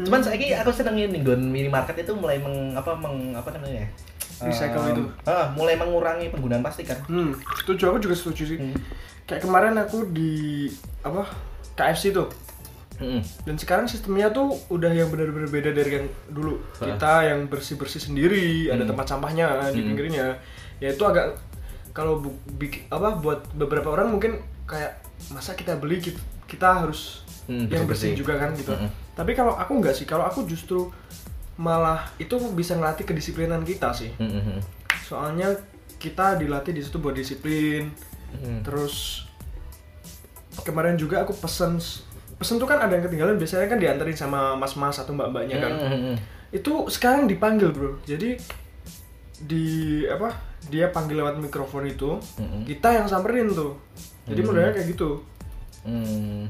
gitu cuman saya aku seneng ini nggon minimarket itu mulai meng apa meng apa namanya ya Recycle Um, itu. ah, mulai mengurangi penggunaan plastik kan Hmm, setuju aku juga setuju sih. Hmm. Kayak kemarin aku di apa KFC tuh. Mm-mm. Dan sekarang sistemnya tuh udah yang benar-benar beda dari yang dulu. Ah. Kita yang bersih-bersih sendiri, ada Hmm. tempat sampahnya di Hmm. pinggirnya. Ya itu agak kalau bu, apa buat beberapa orang mungkin kayak masa kita beli kita, kita harus Hmm, yang bersih-bersih. bersih juga kan gitu. Mm-mm. Tapi kalau aku nggak sih, kalau aku justru malah itu bisa ngelatih kedisiplinan kita sih. Mm-mm. Soalnya kita dilatih di situ buat disiplin. Mm. Terus kemarin juga aku pesen pesen tuh kan ada yang ketinggalan biasanya kan dianterin sama mas-mas atau mbak-mbaknya kan. Mm-mm. Itu sekarang dipanggil, Bro. Jadi di apa? Dia panggil lewat mikrofon itu, Mm-mm. kita yang samperin tuh. Jadi Hmm. modelnya kayak gitu. Hmm,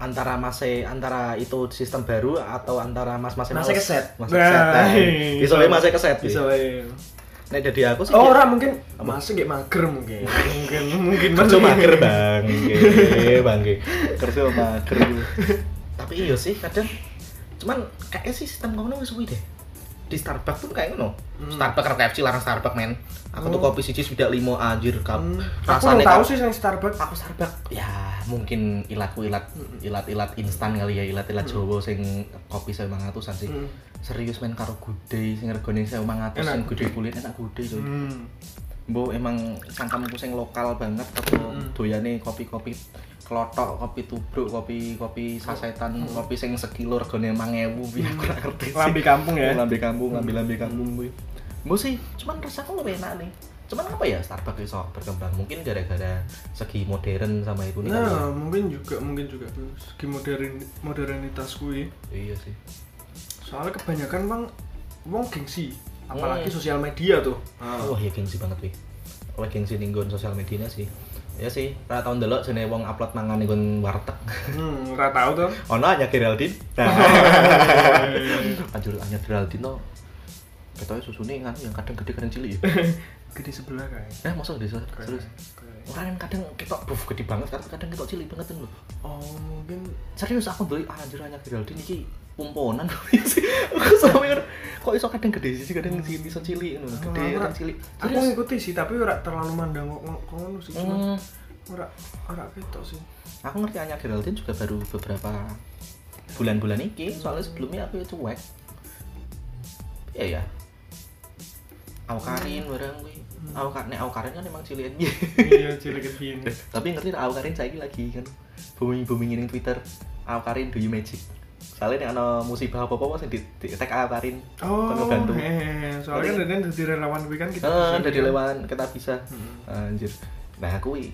antara mase antara itu sistem baru atau antara mas mas Masih keset. mas keset nah, bisa wae masih keset Bisa bisa wae. nek dari aku sih Oh, orang mungkin masih gak mager mungkin. mungkin mungkin kerja mager bang. Nggih, bang kerja mager. Tapi iya sih kadang. Cuman kayaknya sih sistem wis suwi deh di Starbucks tuh kayak ngono Hmm. Starbucks karo KFC larang Starbucks men aku tuh Oh. kopi siji sudah limo anjir kap Hmm, Aku rasanya tahu sih yang Starbucks. aku Starbucks ya mungkin ilatku ilat ilat ilat instan kali ya ilat ilat Jawa sing kopi saya mangatusan sih Hmm. serius men karo gudai sing regane saya mangatus Enak sing gudai gudai. kulit enak gudai coy Hmm. Mbok emang sangkamku sing lokal banget atau Hmm. doyane kopi-kopi klotok, kopi tubruk, kopi kopi sasetan, kopi sing sekilo regane 5000 piye aku ora ngerti. sih. Lambi kampung ya. Lambe kampung, lambe-lambe kampung kuwi. Mau sih, cuman rasaku lebih enak nih. Cuman apa ya Starbucks iso berkembang? Mungkin gara-gara segi modern sama itu nih. kali ya. Nah, mungkin juga, mungkin juga segi modern modernitas kuwi. Iya sih. Soalnya kebanyakan bang, wong gengsi, apalagi Hmm. sosial media tuh. Wah, ya gengsi banget wih. Wah, gengsi ning sosial media sih. Ya sih, ra tau ndelok jenenge wong upload mangan nggon warteg. Hmm, ora tahu tuh. Ono hanya Geraldine. Anjir, hanya Geraldine no. Ketoknya susunya kan yang kadang gede kadang cilik ya. Gede sebelah kan. Eh, masa gede serius? Serius. Orang yang kadang ketok buff gede banget, kadang kadang ketok cilik banget tuh. Oh, mungkin Serius aku beli ah, anjir hanya Geraldine iki pomponan. Aku sampe kok iso kadang gede sih, kadang sih bisa cilik ngono. Gede Ora- kadang cilik. aku ngikuti sih, tapi ora terlalu mandang kok ngono sih. Cuma Hmm, ora ora ketok sih. aku ngerti hanya Geraldine juga baru beberapa bulan-bulan ini, soalnya sebelumnya aku ya cuek. Iya ya. Aukarin barang kuwi. Aukar nek Aukarin kan emang cilian Iya, cilik gini. Tapi ngerti nek Aukarin saiki lagi kan booming-booming ning Twitter. Aukarin do you magic. Soalnya nek ana musibah apa-apa sing di, di tag Aukarin. Oh, ngebantu. eh, soalnya kan dan jadi relawan kuwi kan kita. Bisa, dari kan? lewat kita bisa. Hmm. Anjir. Nah, kuwi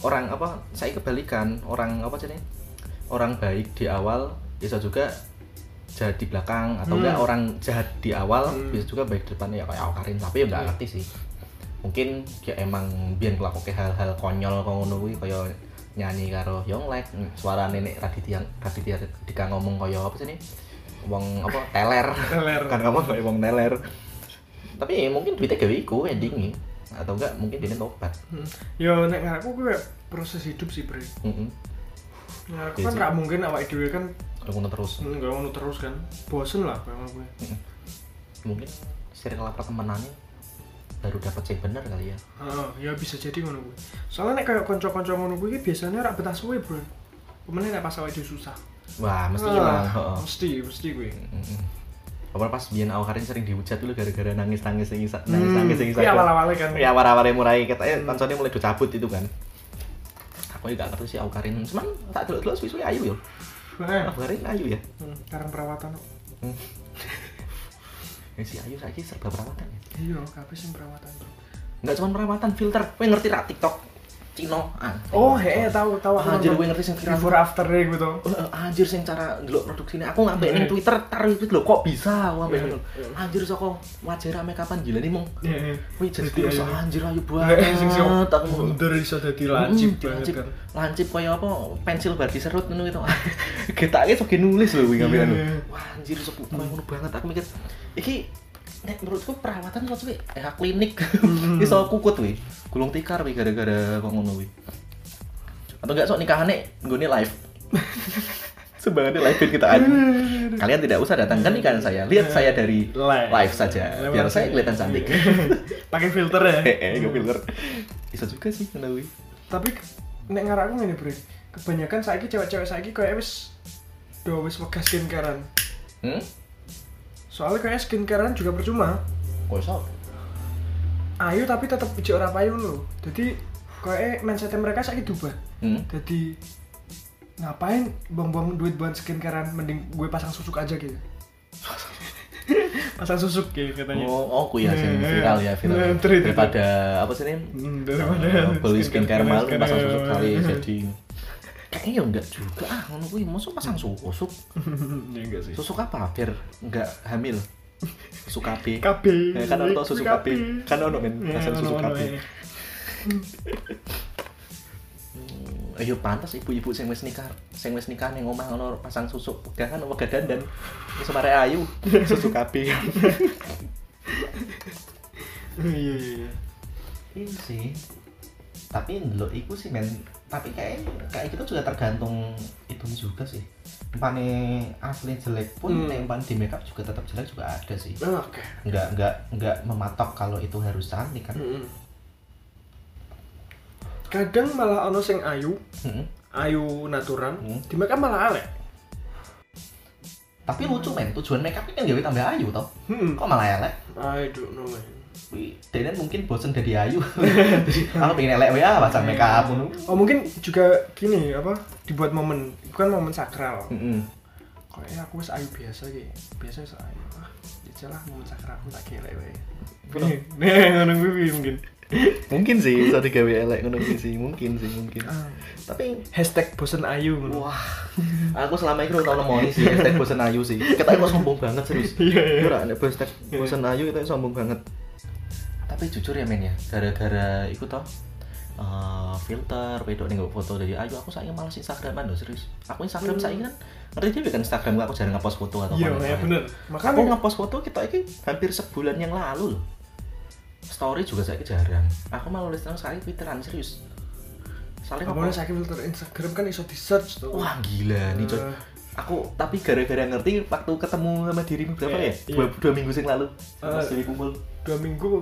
orang apa saya kebalikan, orang apa sih Orang baik di awal bisa juga jahat di belakang atau Hmm. enggak orang jahat di awal Hmm. bisa juga baik di depan ya kayak Aukarin tapi ya enggak Iya. ngerti sih. Mungkin dia emang biar ngelakuke hal-hal konyol ngono kuwi kaya nyanyi karo Yonglek, suara nenek Raditya Raditya Dika ngomong kaya apa sih nih? Wong apa teler. Teler. kan ngomong kaya wong teler. Tapi mungkin duitnya gawe iku endingnya atau enggak mungkin dia tobat. Hmm. Yo nek ngaku kuwi kayak proses hidup sih, Bre. Heeh. Nah, aku Iya kan nggak mungkin awake dhewe kan ngono terus. nggak ngono terus kan. Bosen lah kayak gue. Mungkin circle pertemanannya baru dapat yang bener kali ya. Heeh, ya bisa jadi ngono kuwi. Soalnya nek kayak kanca-kanca ngono kuwi biasanya ora betah suwe, Bro. Kemudian nek pas awake susah. Wah, mesti lah. heeh. Mesti, mesti kuwi. Heeh. Apa pas biyen Aukarin sering dihujat dulu gara-gara nangis-nangis sing isa- nangis-nangis sing Kuwi awal-awalnya kan. Ya awal-awalnya mulai katanya kancane mulai do cabut itu kan. Aku juga ngerti sih Aukarin, cuman tak delok-delok suwi-suwi ayu yo. Heeh. Aukarin ayu ya. Hmm, Karang perawatan. Hmm. Ya si Ayu saiki serba perawatan ya. Iya, kabeh sing perawatan. Bro. Enggak cuma perawatan, filter. Kowe ngerti ra TikTok Cino? Ah. Oh, heeh, tahu tahu aku. Anjir, gue ngerti sing before after gitu. Eh, anjir sing cara ndelok produksi ini aku ngambil ning. Twitter taruh itu lho kok bisa aku ngambil Eh, ngono. Anjir saka wajah rame kapan gila nih mong. Wih jadi ayu. anjir ayu Heeh, sing sing. Aku ngono. iso dadi lancip banget lancip. kan. Lancip kaya apa pensil bar diserut ngono gitu. Getake sok nulis lho kuwi ngambil anu. Iya. Wah anjir sok koyo ngono banget aku mikir iki nek menurutku perawatan kok suwe eh klinik Hmm. iso kukut wi gulung tikar wi gara-gara kok ngono wi atau enggak sok nikahane nggone live Sebenarnya live feed kita aja. Kalian tidak usah datangkan nikahan saya. Lihat saya dari Live. live saja. Lewat Biar saya kelihatan cantik. Pakai filter ya. Hehe, gue filter. Bisa juga sih kenal wi. Tapi nek ngarakku ngene, Bre. Kebanyakan saiki cewek-cewek saiki kayak wis do wis wegah skincarean. Hmm? Soalnya kayak skincarean juga percuma. Kok iso? Ayu tapi tetap ijek ora payu lho. Jadi kayak mindset mereka saiki berubah. Hmm? Jadi ngapain buang-buang duit buat skincarean mending gue pasang susuk aja gitu. pasang susuk gitu katanya. Oh, oh ya viral ya, viral. eh. Daripada apa sih nih? Hmm, daripada Eh, beli skincare mahal skincare pasang susuk kali jadi kayaknya ya enggak juga ah ngono kuwi mosok pasang susuk ya enggak sih. susuk apa biar enggak hamil susu KB KB. Eh, kan ono susu KB kan ono men Ya, pasang susu KB ya. Hmm, ayo pantas ibu-ibu sing wis nikah sing wis nikah ning omah ono pasang susu wegah kan wegah dandan wis mare ayu susu KB Iya iya iya. Iya sih. Tapi ndelok iku sih men. Tapi kayak kayak gitu juga tergantung itu juga sih. Empane asli jelek pun Hmm. nek di makeup juga tetap jelek juga ada sih. Oke. Enggak enggak enggak mematok kalau itu harus cantik kan. Mm-mm. Kadang malah ono sing ayu, Mm-mm. ayu natural, Hmm. di makeup malah alek. Tapi lucu men, tujuan makeup kan gawe tambah ayu toh. Hmm. Kok malah elek? I don't know man. Denen mungkin bosen dari ayu. Jadi aku pengen elek ya pasang makeup ngono. Oh mungkin juga gini apa dibuat momen, bukan momen sakral. Heeh. Kayaknya aku wis ayu biasa gitu, biasa wis ayu. Ah, gitu. celah mau cakram tak kira wae nih ngono kuwi mungkin mungkin sih bisa digawe elek ngono kuwi sih mungkin sih mungkin Ah. tapi hashtag bosen ayu ngono wah aku selama ini udah tau nemoni sih hashtag bosen ayu sih kita kok sombong banget serius Iya, iya. Nek hashtag bosen ayu kita sombong banget tapi jujur ya men ya gara-gara itu toh eh, filter wedok nih foto dari ayu aku sayang malas instagraman loh serius aku instagram saya kan ngerti dia kan instagram aku jarang ngepost foto atau iya apa. ya bener aku makanya ngepost foto kita ini hampir sebulan yang lalu loh story juga saya jarang aku malah nulis terus saya twitteran serius kamu apa sakit filter Instagram kan iso di search tuh wah gila nih Cok. Eh. aku tapi gara-gara ngerti waktu ketemu sama dirimu berapa Iya, ya iya. dua, dua minggu yang lalu. Dewi kumpul dua minggu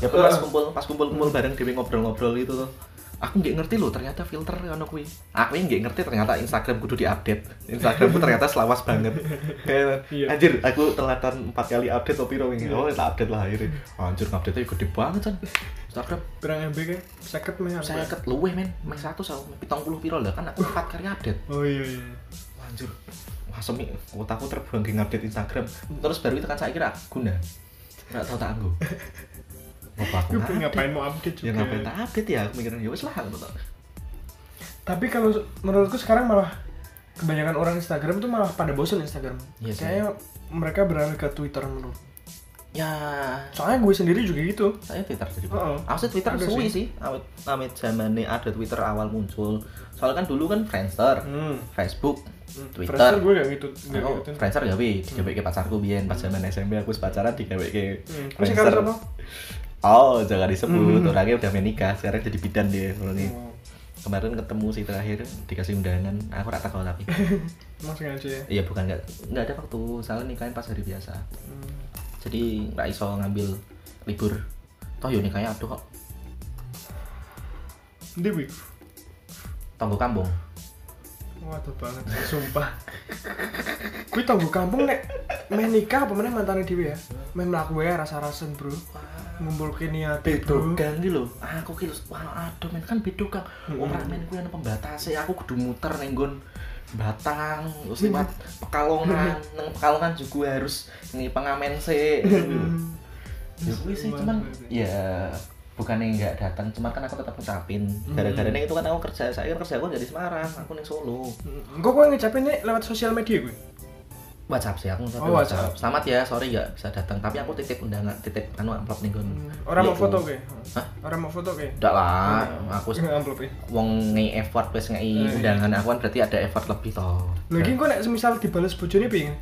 ya pas kumpul pas kumpul kumpul bareng Dewi ngobrol-ngobrol gitu tuh aku nggak ngerti loh ternyata filter ono kuwi. Aku yang nggak ngerti ternyata Instagram kudu diupdate. Instagramku ternyata selawas banget. Kayak Iya. anjir aku telatan empat kali update tapi piro wingi oh tak update lah akhirnya. Anjir update nya gede banget kan Instagram. Berang MB kan sakit mah saya ket luweh men. Main satu sama pitong puluh piro lah kan aku empat kali update. Oh iya iya. Anjir. Wah semi otakku terbang di update Instagram. Terus baru itu kan saya kira guna nggak tahu tak anggo apa aku nggak ngapain mau update ya juga? ngapain tak update ya? Aku mikirin ya wes lah gitu tapi kalau menurutku sekarang malah kebanyakan orang Instagram tuh malah pada bosen Instagram. Iya sih. kayaknya mereka beralih ke Twitter menurut ya. Soalnya gue sendiri juga gitu. Saya Twitter jadi Heeh. aku sih Twitter suwi sih. sih. Awet awet zamannya ada Twitter awal muncul. Soalnya kan dulu kan Friendster hmm. Facebook Twitter. Friendster gue gak gitu gak Aku ngikutin. Friendster gawe, digawe ke pacarku biyen. Pas zaman SMP aku pacaran digawe ke Hmm. Sekarang sama? Oh, jangan disebut. Hmm. Orangnya udah menikah, sekarang jadi bidan dia orangnya. Oh, Kemarin ketemu sih terakhir dikasih undangan. Aku rata tahu tapi. Emang sengaja ya Iya bukan nggak nggak ada waktu. Soalnya nikahin pas hari biasa. Hmm. Jadi nggak iso ngambil libur. Toh yo nikahnya aduh kok. Dewi Tonggo kampung. Waduh banget, sumpah Gue tunggu kampung nek Main nikah apa mana mantannya Dewi ya Main melaku ya rasa-rasen bro ke niat bro Bedogang gitu loh. Aku ki lho, wah aduh men kan bedogang. Hmm. Ora men kuwi ana pembatase. Aku kudu muter ning nggon Batang, terus lewat Pekalongan, nang Pekalongan juga harus ini pengamen sih. Hmm. Ya kuwi sih cuman ya bukan yang nggak datang, cuman kan aku tetap ngucapin. Gara-gara ini itu kan aku kerja, saya kan kerja aku dari Semarang, aku ning Solo. Gue gue ngecapin nih lewat sosial media gue WhatsApp sih aku ngucapin Oh, WhatsApp. WhatsApp. Selamat ya, sorry nggak bisa datang, tapi aku titip undangan, titip anu amplop ning nggon. Orang mau Iya, foto gue Hah? Orang mau foto gue Enggak lah, aku Amplop ya wong ngei effort wis ngei Eh, iya. undangan aku kan berarti ada effort lebih toh. Lagi gue nek semisal dibales bojone pengen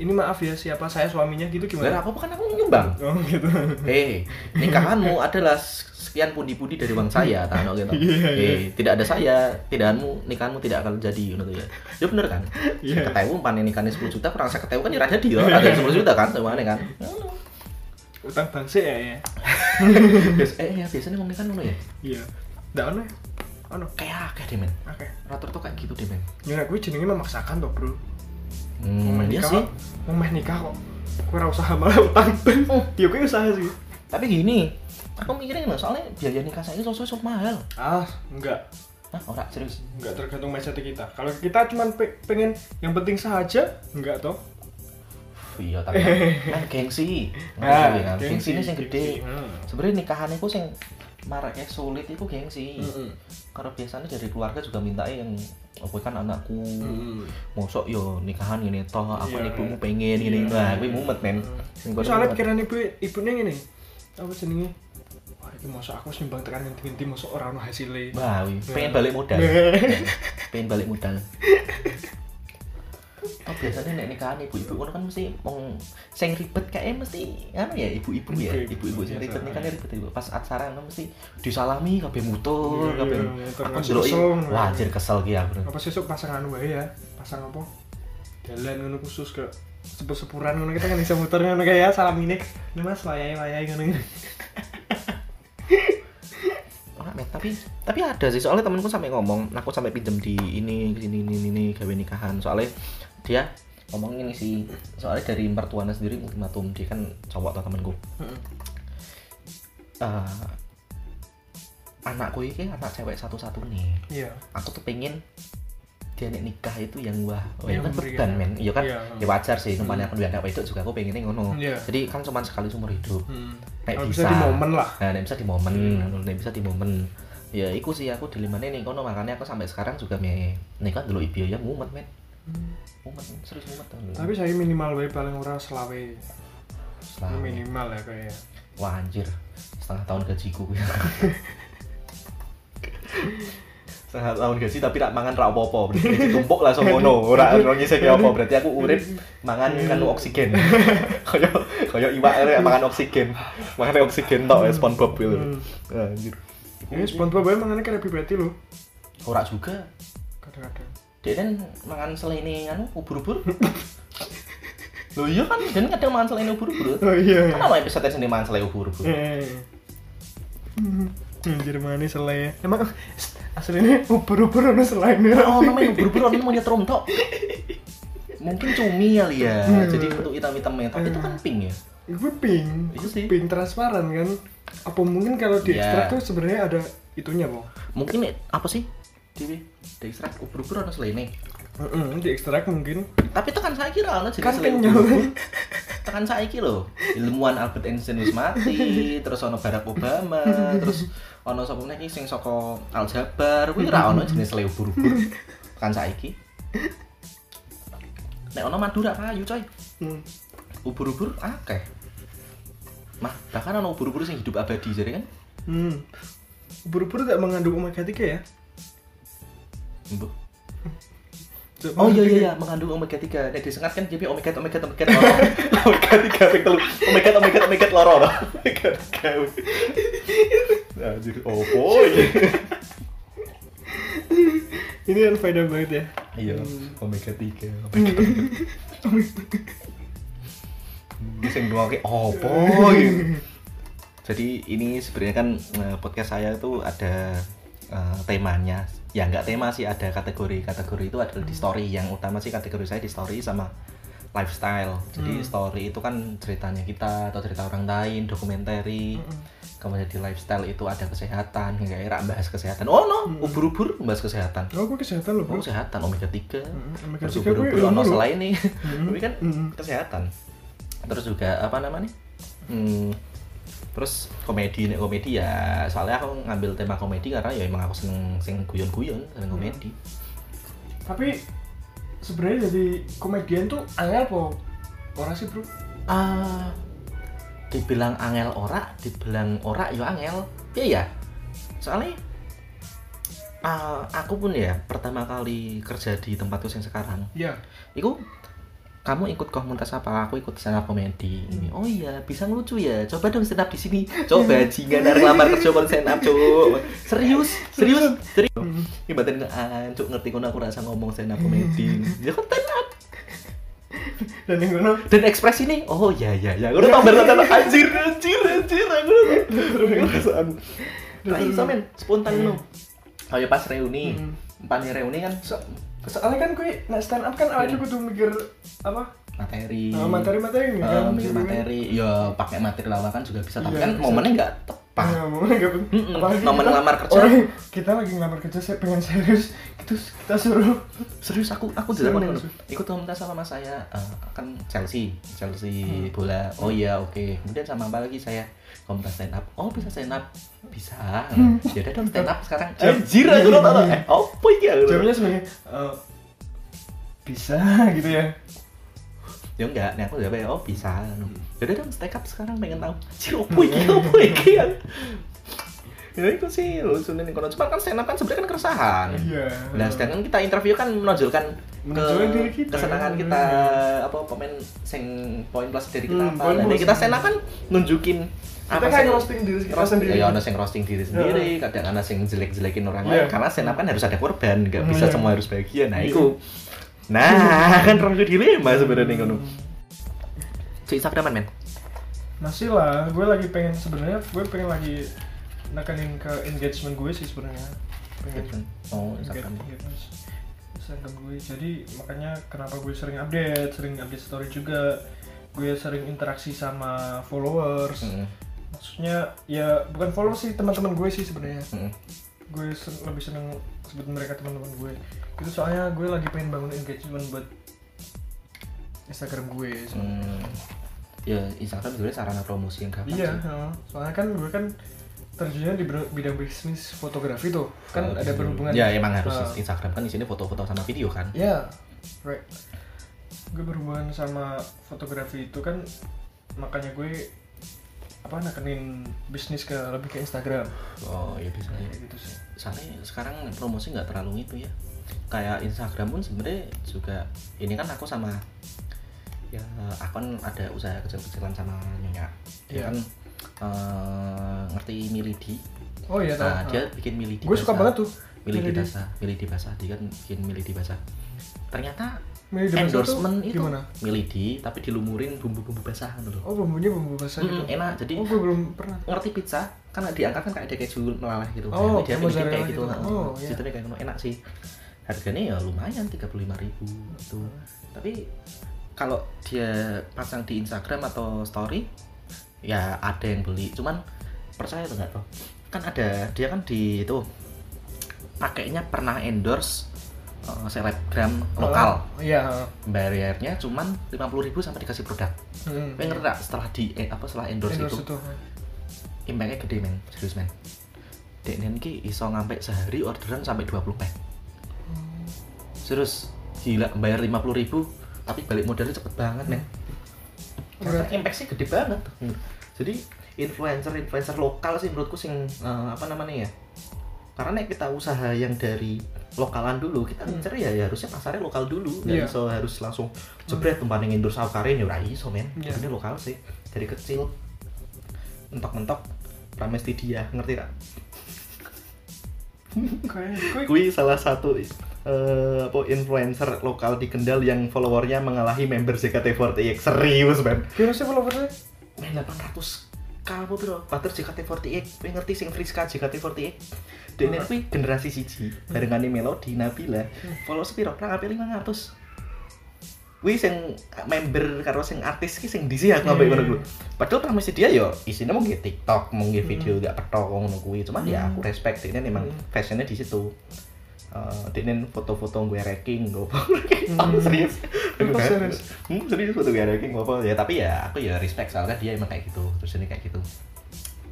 Ini maaf ya siapa saya suaminya gitu gimana? apa kan aku nyumbang. Oh gitu Hei, nikahanmu adalah sekian pundi-pundi dari uang saya, tak ono gitu. Iya, iya. Hei, tidak ada saya, tidakmu nikahanmu tidak akan jadi tuh ya. Ya bener kan? Iya. Saya ketemu pan nikahnya 10 juta kurang saya ketemu kan ya ora jadi toh. Ada 10 juta kan semuanya kan. Utang bangsa ya ya eh ya biasanya wong nikah ngono ya. Iya Nggak ono ya? Ono Kayak akeh deh men. Oke Rata-rata kayak gitu deh men. Ya gue jenenge memaksakan toh bro Mau Hmm, meh iya nikah sih. Mau nikah kok Gue ora usaha malah utang Oh. Dia gue usaha sih Tapi gini, aku mikirnya loh, soalnya biaya nikah saya itu sosok mahal. Ah enggak Hah, ora serius. Enggak tergantung mindset kita Kalau kita cuma pe- pengen yang penting saja Enggak toh Iya, tapi kan, kan gengsi. Ah, Ngerti kan? gengsi, Gengsi ini yang gede. gengsi. Hmm. Sebenarnya nikahan itu yang maraknya sulit itu gengsi. Mm-mm. Karena biasanya dari keluarga juga minta yang aku kan anakku Mm-mm. mosok yo nikahan ini toh aku Iya. ibumu pengen gini Iya. nah gue mumet men Soalnya pikiran ibu ibunya gini Apa jenenge Wah ini masuk aku sembang tekan inti-inti masuk orang no hasilnya Wah, wi, pengen balik modal. pengen balik modal. Oh, biasanya nek nikahan ibu-ibu ngono kan mesti wong sing ribet kayak mesti anu ya ibu-ibu ya, Ibu-ibu, sing ribet biasa. nikahnya ribet ibu. Pas acara kan mesti disalami kabeh mutur, Iya, kabeh. iya, Aku ndeloki, wah anjir kesel ki aku. Apa sesuk pasangan wae ya Pasang apa Jalan ngono khusus ke sepur-sepuran ngono kita kan bisa muter ngono kayak ya salam ini ini mas wayai wayai ngono tapi tapi ada sih soalnya temenku sampai ngomong, aku sampai pinjem di ini ini ini ini gawe nikahan. Soalnya dia ngomong ini sih, soalnya dari mertuanya sendiri ultimatum dia kan cowok atau temenku. eh anakku ini anak cewek satu-satu nih iya aku tuh pengen dia nek nikah itu yang wah oh, Yang itu kan beban men. Iya kan? Iya. ya wajar sih numpang aku anak wedok juga aku pengennya ngono. Iya. jadi kan cuma sekali seumur hidup. Hmm. Nek bisa. bisa di momen lah. Nah nek bisa di momen Hmm. nek bisa di momen ya iku sih aku dilimane ning kono. Makanya aku sampai sekarang juga me nikah dulu ibu ya mumet men. Mumet serius mumet tapi saya minimal wae paling ora selawe. Selama- minimal ya kayak wah anjir. Setengah tahun gajiku setengah tahun gaji tapi tak mangan ra apa-apa. Berarti ditumpuk langsung ngono. Ora ora ngisih apa berarti aku urip mangan kan oksigen. Kaya kaya iwak rek mangan oksigen. Mangan oksigen tok ya SpongeBob gitu. Hmm. anjir ini SpongeBob wae mangannya kayak Krabby lu ora juga. Kadang-kadang. Dia kan mangan selene anu ubur-ubur. Loh iya kan, dan kadang mangan selene ubur-ubur. oh iya. Kan apa episode sini mangan selene ubur-ubur? Anjir mana selai Emang aslinya ubur-ubur ono selainnya Oh, namanya ubur-ubur orang monyet rontok. Mungkin cumi kali ya. Hmm. Jadi bentuk hitam-hitamnya, tapi itu kan pink ya. Itu pink, Itu sih. pink transparan kan. Apa mungkin kalau di Iya. ekstrak tuh sebenarnya ada itunya, Bang? Mungkin apa sih? Di di ekstrak ubur-ubur ono selene. Heeh, di ekstrak mungkin. Tapi tekan saya kira ono jadi Kan kenyal. Tekan saya lho. Ilmuwan Albert Einstein wis mati, terus ono Barack Obama, terus ono sapa meneh sing saka Aljabar, kuwi ra ono jenis selene ubur-ubur. Tekan saiki. Nek ono Madura kayu coy. Hmm. ubur-ubur akeh mah bahkan ada ubur-ubur yang hidup abadi jadi kan Hmm. Ubur-ubur tidak mengandung omega 3 ya? Mbok. Oh iya iya iya mengandung omega 3 nek disengat kan jadi omega omega omega loro omega 3 ping telu omega omega omega loro omega 3 anjir opo iki Ini kan faedah banget ya. iya Hmm. omega 3 omega Ini sing ngoke opo iki jadi ini sebenarnya kan eh, podcast saya itu ada eh, temanya ya nggak tema sih ada kategori kategori itu adalah di story yang utama sih kategori saya di story sama lifestyle jadi Hmm. story itu kan ceritanya kita atau cerita orang lain dokumentari Mm-mm. kemudian di lifestyle itu ada kesehatan kayak era bahas kesehatan oh no Hmm. ubur-ubur bahas kesehatan Oh, gue kesehatan loh, oh Bro. kesehatan omega 3 Mm-mm, omega terus 3 gue ubur-ubur ilmu ono loh. selain nih Mm-mm. tapi kan Mm-mm. kesehatan terus juga apa namanya hmm, terus komedi nih komedi ya soalnya aku ngambil tema komedi karena ya emang aku seneng seneng guyon-guyon seneng komedi Tapi sebenarnya jadi komedian tuh angel apa? Ora sih, Bro? ah dibilang angel ora dibilang ora ya angel iya ya soalnya ah, aku pun ya pertama kali kerja di tempatku yang sekarang Iya. Iku kamu ikut komunitas apa? Aku ikut stand up comedy. Ini. Oh iya, bisa ngelucu ya. Coba dong stand up di sini. Coba jingan dari lamar kerja kon stand up, Cuk. Serius, serius, serius. Mm. Ini batin nggak ancuk ngerti kono aku rasa ngomong stand up comedy. Ya kan stand up. Dan yang ngono Dan ekspresi nih, oh ya ya ya. Aku udah tambah rata anjir anjir anjir aku. Perasaan. Nah, iso men, spontan no. Kayak pas reuni, Mm. pan reuni kan soalnya kan gue nah stand up kan awalnya gue tuh mikir apa materi. uh, materi-materi ini Eh, kan mikir gitu kan. materi ya pakai materi lawakan juga bisa tapi Iya, kan bisa. momennya nggak tepat Nah, momennya nggak pen- Mm-mm. apalagi Momen ngelamar kerja. orang kita lagi ngelamar kerja saya pengen serius itu kita suruh serius aku aku tidak mau ikut komunitas sama mas saya eh, kan Chelsea Chelsea Hmm. bola oh iya oke kemudian sama apa lagi saya komunitas stand up. Oh bisa stand up. Bisa. Ya udah dong stand up sekarang. Hmm. Jam- anjir aku udah tahu eh apa iki aku? Jamnya sebenarnya eh, bisa gitu ya. Ya enggak nih aku udah oh bisa. Hmm. ya udah dong stand up sekarang pengen tahu anjir apa iki apa iki ya? Ya itu sih lucu nih kalau cuma kan stand up kan sebenarnya kan keresahan. Iya. Nah, sedangkan kita interview kan menonjolkan ke diri kita. kesenangan kita Hmm. apa pemain sing poin plus dari kita Hmm, apa. Nah, kita stand up kan nunjukin kita kan roasting diri kita roasting sendiri ya ada yang roasting diri sendiri, kadang ada yang jelek-jelekin orang Iya. lain karena stand up kan harus ada korban, nggak bisa Iya. semua harus bahagia. Nah, Iya. itu. Nah, kan rada dilema sebenarnya ngono. Cek Instagram men. masih lah gue lagi pengen sebenarnya gue pengen lagi nekanin ke engagement gue sih sebenarnya pengen Oh, Instagram. Yes. Instagram gue jadi makanya kenapa gue sering update sering update story juga gue sering interaksi sama followers Heeh. Maksudnya ya bukan followers sih teman-teman gue sih sebenarnya Heeh. gue sen- lebih seneng sebut mereka teman-teman gue itu soalnya gue lagi pengen bangun engagement buat Instagram gue soalnya. Hmm, ya Instagram sebenarnya sarana promosi yang gampang iya sih. soalnya kan gue kan terjunnya di bidang bisnis fotografi tuh kan Oh, ada gitu. berhubungan Ya emang harus Ah. Instagram kan di sini foto-foto sama video kan. ya right gue berhubungan sama fotografi itu kan makanya gue apa nekenin bisnis ke lebih ke Instagram Oh iya bisa. kayak gitu sih Soalnya sekarang promosi nggak terlalu itu ya. Kayak Instagram pun sebenarnya juga ini kan aku sama ya aku kan ada usaha kecil-kecilan sama nyonya. Dia Iya. kan eh, ngerti Milidi. oh iya Nah, dia bikin Milidi. gue suka banget tuh Milidi. basah, Milidi basah. Dia kan bikin Milidi basah. Ternyata Basah endorsement tuh itu gimana? Milidi tapi dilumurin bumbu-bumbu basah gitu loh. Oh bumbunya bumbu basah gitu. Mm, enak. Jadi Oh gue belum pernah. ngerti pizza kan diangkat kan kayak ada keju melaleh gitu Oh, dia bikin mozzarella kayak gitu, gitu. Oh, iya. sistemnya kayak enak sih harganya ya lumayan 35.000 ribu gitu tapi kalau dia pasang di Instagram atau story ya ada yang beli cuman percaya atau enggak tuh kan ada dia kan di itu pakainya pernah endorse eh, selebgram lokal. Oh, iya. bayarnya cuman 50.000 ribu sampai dikasih produk. Hmm. pengen ngerti setelah di eh, apa setelah endorse, Endorse itu itu. impactnya gede men. Serius men. Dek ki iso ngampe sehari orderan sampai 20 pack. Serius gila bayar 50.000 ribu tapi balik modalnya cepet banget men. Karena Berarti- impactnya gede banget. Jadi influencer influencer lokal sih menurutku sing eh, apa namanya ya? Karena kita usaha yang dari lokalan dulu. Kita Hmm. ya, ya harusnya pasarnya lokal dulu. Nggak Iya. iso harus langsung jebret tumpah ning Indur Saukarin ya ora iso men. Iya. ini lokal sih dari kecil. Mentok-mentok Pramestridia ngerti gak? Kui salah satu eh apa influencer lokal di Kendal yang followernya mengalahi member JKT48 serius men. Kira sih followersnya? men 800 kamu bro? Pater JKT48 Kui ngerti sing Friska JKT48 dan Hmm. kui generasi siji barengan Melody Nabila follow sepiro kurang apa 500 Wih sing member karo sing artis ki sing disi aku ambek Iya, ngono kuwi. Padahal pramisi dia yo isinya mau nge TikTok, mau nge video gak petok ngono kuwi. Cuman ya Hmm. aku respect ini memang Hmm. fashionnya di situ. Dia foto-foto gue ranking, gue Hmm. serius, serius? Hmm, serius foto gue ranking apa ya tapi ya aku ya respect soalnya dia emang kayak gitu terus ini kayak gitu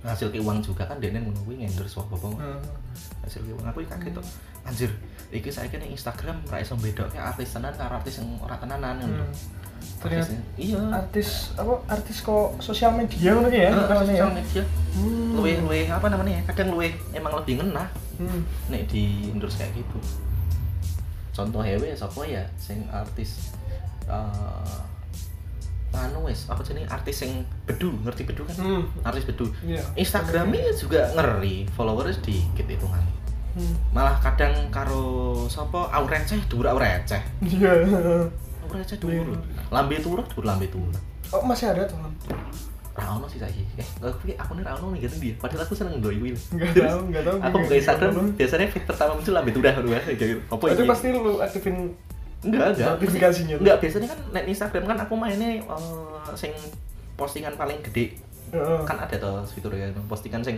hasil ke uang juga kan dia ngono kuwi ngendorse apa apa Hmm. hasil ke uang aku kaget tuh anjir iki saya kira Instagram ra iso bedoke artis tenan karo artis yang ora tenanan ngono Hmm. Ternyata iya artis apa artis kok sosial media ngono ya? Namanya ya? sosial media Hmm. luwe luwe apa namanya ya kadang luwe emang lebih ngena Hmm. nek di endorse kayak gitu contoh hewe sapa ya sing artis eh anu wes apa jenenge artis sing bedu ngerti bedu kan Hmm. artis bedu Iya. Instagramnya juga ngeri followersnya sedikit hitungan Hmm. malah kadang karo sapa au receh dhuwur au receh Iya. au receh dhuwur lambe turut dhuwur lambe turut Oh masih ada tuh? ra ono sih saiki eh aku aku nih ra ono nih gitu dia padahal aku seneng kuwi lho. Enggak tahu, enggak tahu. aku buka Instagram biasanya feed pertama muncul lambe turah udah gitu apa Itu ini pasti lu aktifin enggak enggak notifikasinya enggak biasanya kan net Instagram kan aku mainnya eh, sing postingan paling gede Heeh. kan ada tuh fiturnya postingan sing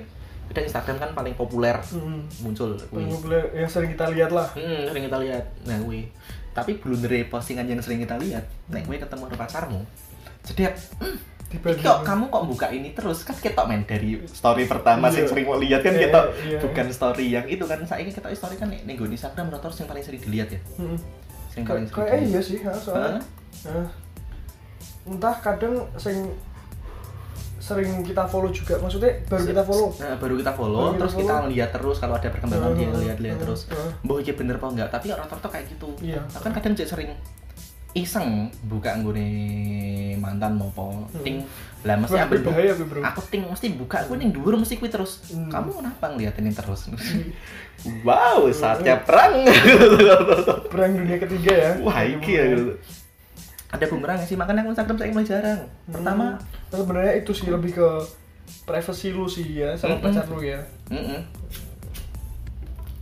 kadang Instagram kan paling populer Hmm. muncul. Tunggu boleh yang sering kita lihat lah. Hmm, sering kita lihat. Nah, kuwi. Tapi blundere postingan yang sering kita lihat, nek kowe ketemu pacarmu, jedek, hmm, kok kamu kok buka ini terus kan kita main dari story pertama Iya. sing sering mau lihat kan Iya, kita iya. bukan story yang itu kan saya kita story kan nih nih Instagram rata yang paling sering dilihat ya Yang paling Kayak iya sih, ha, soalnya. Nah, entah kadang sing sering kita follow juga maksudnya baru kita follow Nah, baru kita follow, Baru kita terus kita follow. lihat terus kalau ada perkembangan dia Heeh, lihat-lihat heeh, terus. Mbah iki bener apa enggak? Tapi rata-rata kayak gitu. Iya. Aku kan kadang jadi sering iseng buka nggone mantan mopo Hmm. ting lah mesti berbahaya tuh, bro. aku ting mesti buka aku ning dhuwur mesti kuwi terus Hmm. kamu kenapa ngeliatin ini terus wow saatnya perang perang dunia ketiga ya wah iki ya gitu. ada bumerang sih makanya aku Instagram saya mulai jarang pertama Hmm. sebenarnya itu sih lebih ke privacy lu sih ya sama Mm-mm. pacar lu ya Mm-mm.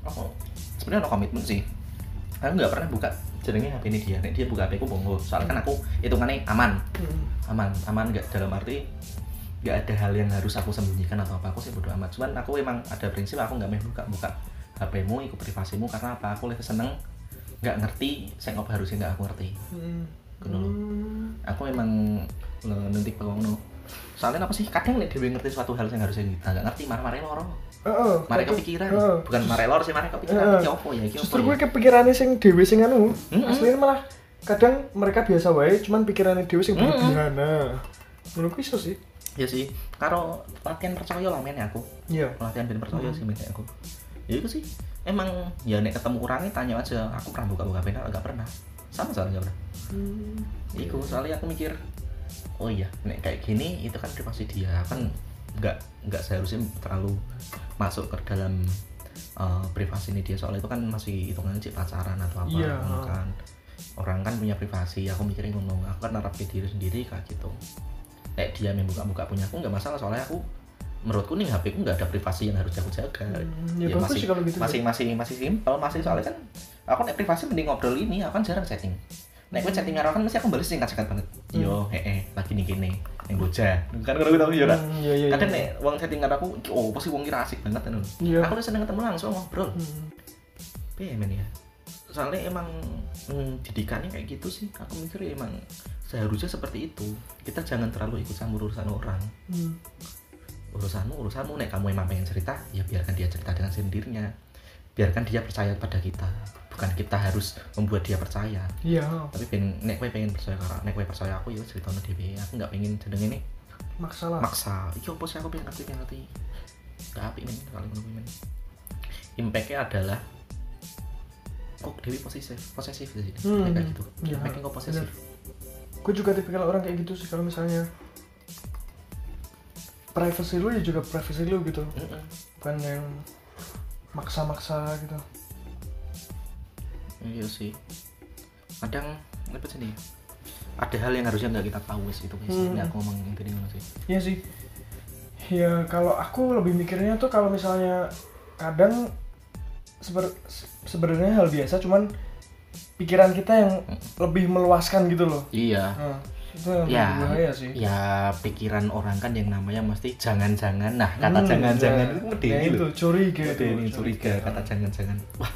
Oh, sebenarnya no komitmen sih. Aku nggak pernah buka jenenge HP ini dia. Nek dia buka HP ku bongo. Soalnya kan aku hitungannya aman, Hmm. aman, aman nggak dalam arti nggak ada hal yang harus aku sembunyikan atau apa aku sih bodo amat. Cuman aku emang ada prinsip aku nggak mau buka buka HP-mu iku privasimu karena apa aku lebih seneng nggak ngerti saya ngopo harusnya nggak aku ngerti Hmm. Hmm. aku emang nentik ngono soalnya apa sih kadang nek dhewe ngerti suatu hal yang harusnya kita nggak ngerti marah-marah loro Heeh. marah kadang- kepikiran heeh. bukan marah loro sih marah kepikiran Heeh. iki opo ya iki opo Justru ya? gue kepikirannya sing dewe sing anu. Mm-mm. Aslinya malah kadang mereka biasa wae cuman pikirannya dewe sing Mm-mm. berlebihan. Menurutku iso sih. ya sih karo latihan percaya lah men aku Iya. latihan ben percaya Hmm. sih men aku ya itu sih emang ya nek ketemu orangnya tanya aja aku pernah buka buka pena nggak pernah sama soalnya nggak pernah Hmm. Iku soalnya aku mikir oh iya nek kayak gini itu kan privasi dia. Kan nggak nggak seharusnya terlalu masuk ke dalam uh, privasi ini dia soalnya itu kan masih hitungannya cik pacaran atau apa ngono kan. Orang kan punya privasi aku mikirin ngomong aku kan narapin diri sendiri kayak gitu. Nek dia yang buka-buka punya aku nggak masalah. Soalnya aku menurutku nih HP ku nggak ada privasi yang harus aku jaga. Hmm, ya bagus masih, sih kalau gitu. masih masih masih simpel masih soalnya kan aku nek privasi mending ngobrol ini aku kan jarang chatting nek gue chatting karo kan mesti aku balas singkat singkat banget. Yo heeh lagi nih gini yang bocah. Kan kalau gitu yo ora Hmm, Iya iya. kadang nek wong chatting karo aku oh pasti wong kira asik banget kan Iya. aku udah seneng ketemu langsung ngobrol. Hmm. piye men ya? Soalnya emang hmm, didikannya kayak gitu sih. Aku mikir emang seharusnya seperti itu. Kita jangan terlalu ikut campur urusan orang. Hmm. urusanmu urusanmu. Nek kamu emang pengen cerita ya biarkan dia cerita dengan sendirinya. Biarkan dia percaya pada kita bukan kita harus membuat dia percaya. Iya. tapi pengen nek kowe pengen percaya karo nek kowe percaya aku ya cerita dhewe. Aku nggak pengen jeneng ini Maksa lah. maksa. Iki opo sih aku pengen ngerti pengen ngerti. Nggak apik men kalau ngono men impactnya adalah kok dewi posesif posesif sih. Hmm, kayak gitu. Iya, impactnya kok posesif. Gue juga tipikal orang kayak gitu sih kalau misalnya privacy lu ya juga privacy lu gitu. Mm-mm. Bukan yang maksa-maksa gitu. Iya sih kadang apa sih nih ada hal yang harusnya nggak kita tahu sih itu guys Hmm. ini aku ngomong intinya ngono sih Iya sih. Ya kalau aku lebih mikirnya tuh kalau misalnya kadang seber- sebenarnya hal biasa cuman pikiran kita yang lebih meluaskan gitu loh. iya Nah, itu yang ya bahaya sih. ya pikiran orang kan yang namanya mesti jangan-jangan nah kata Hmm, jangan-jangan ya. itu Ya itu curiga itu. medeni curiga kata jangan-jangan wah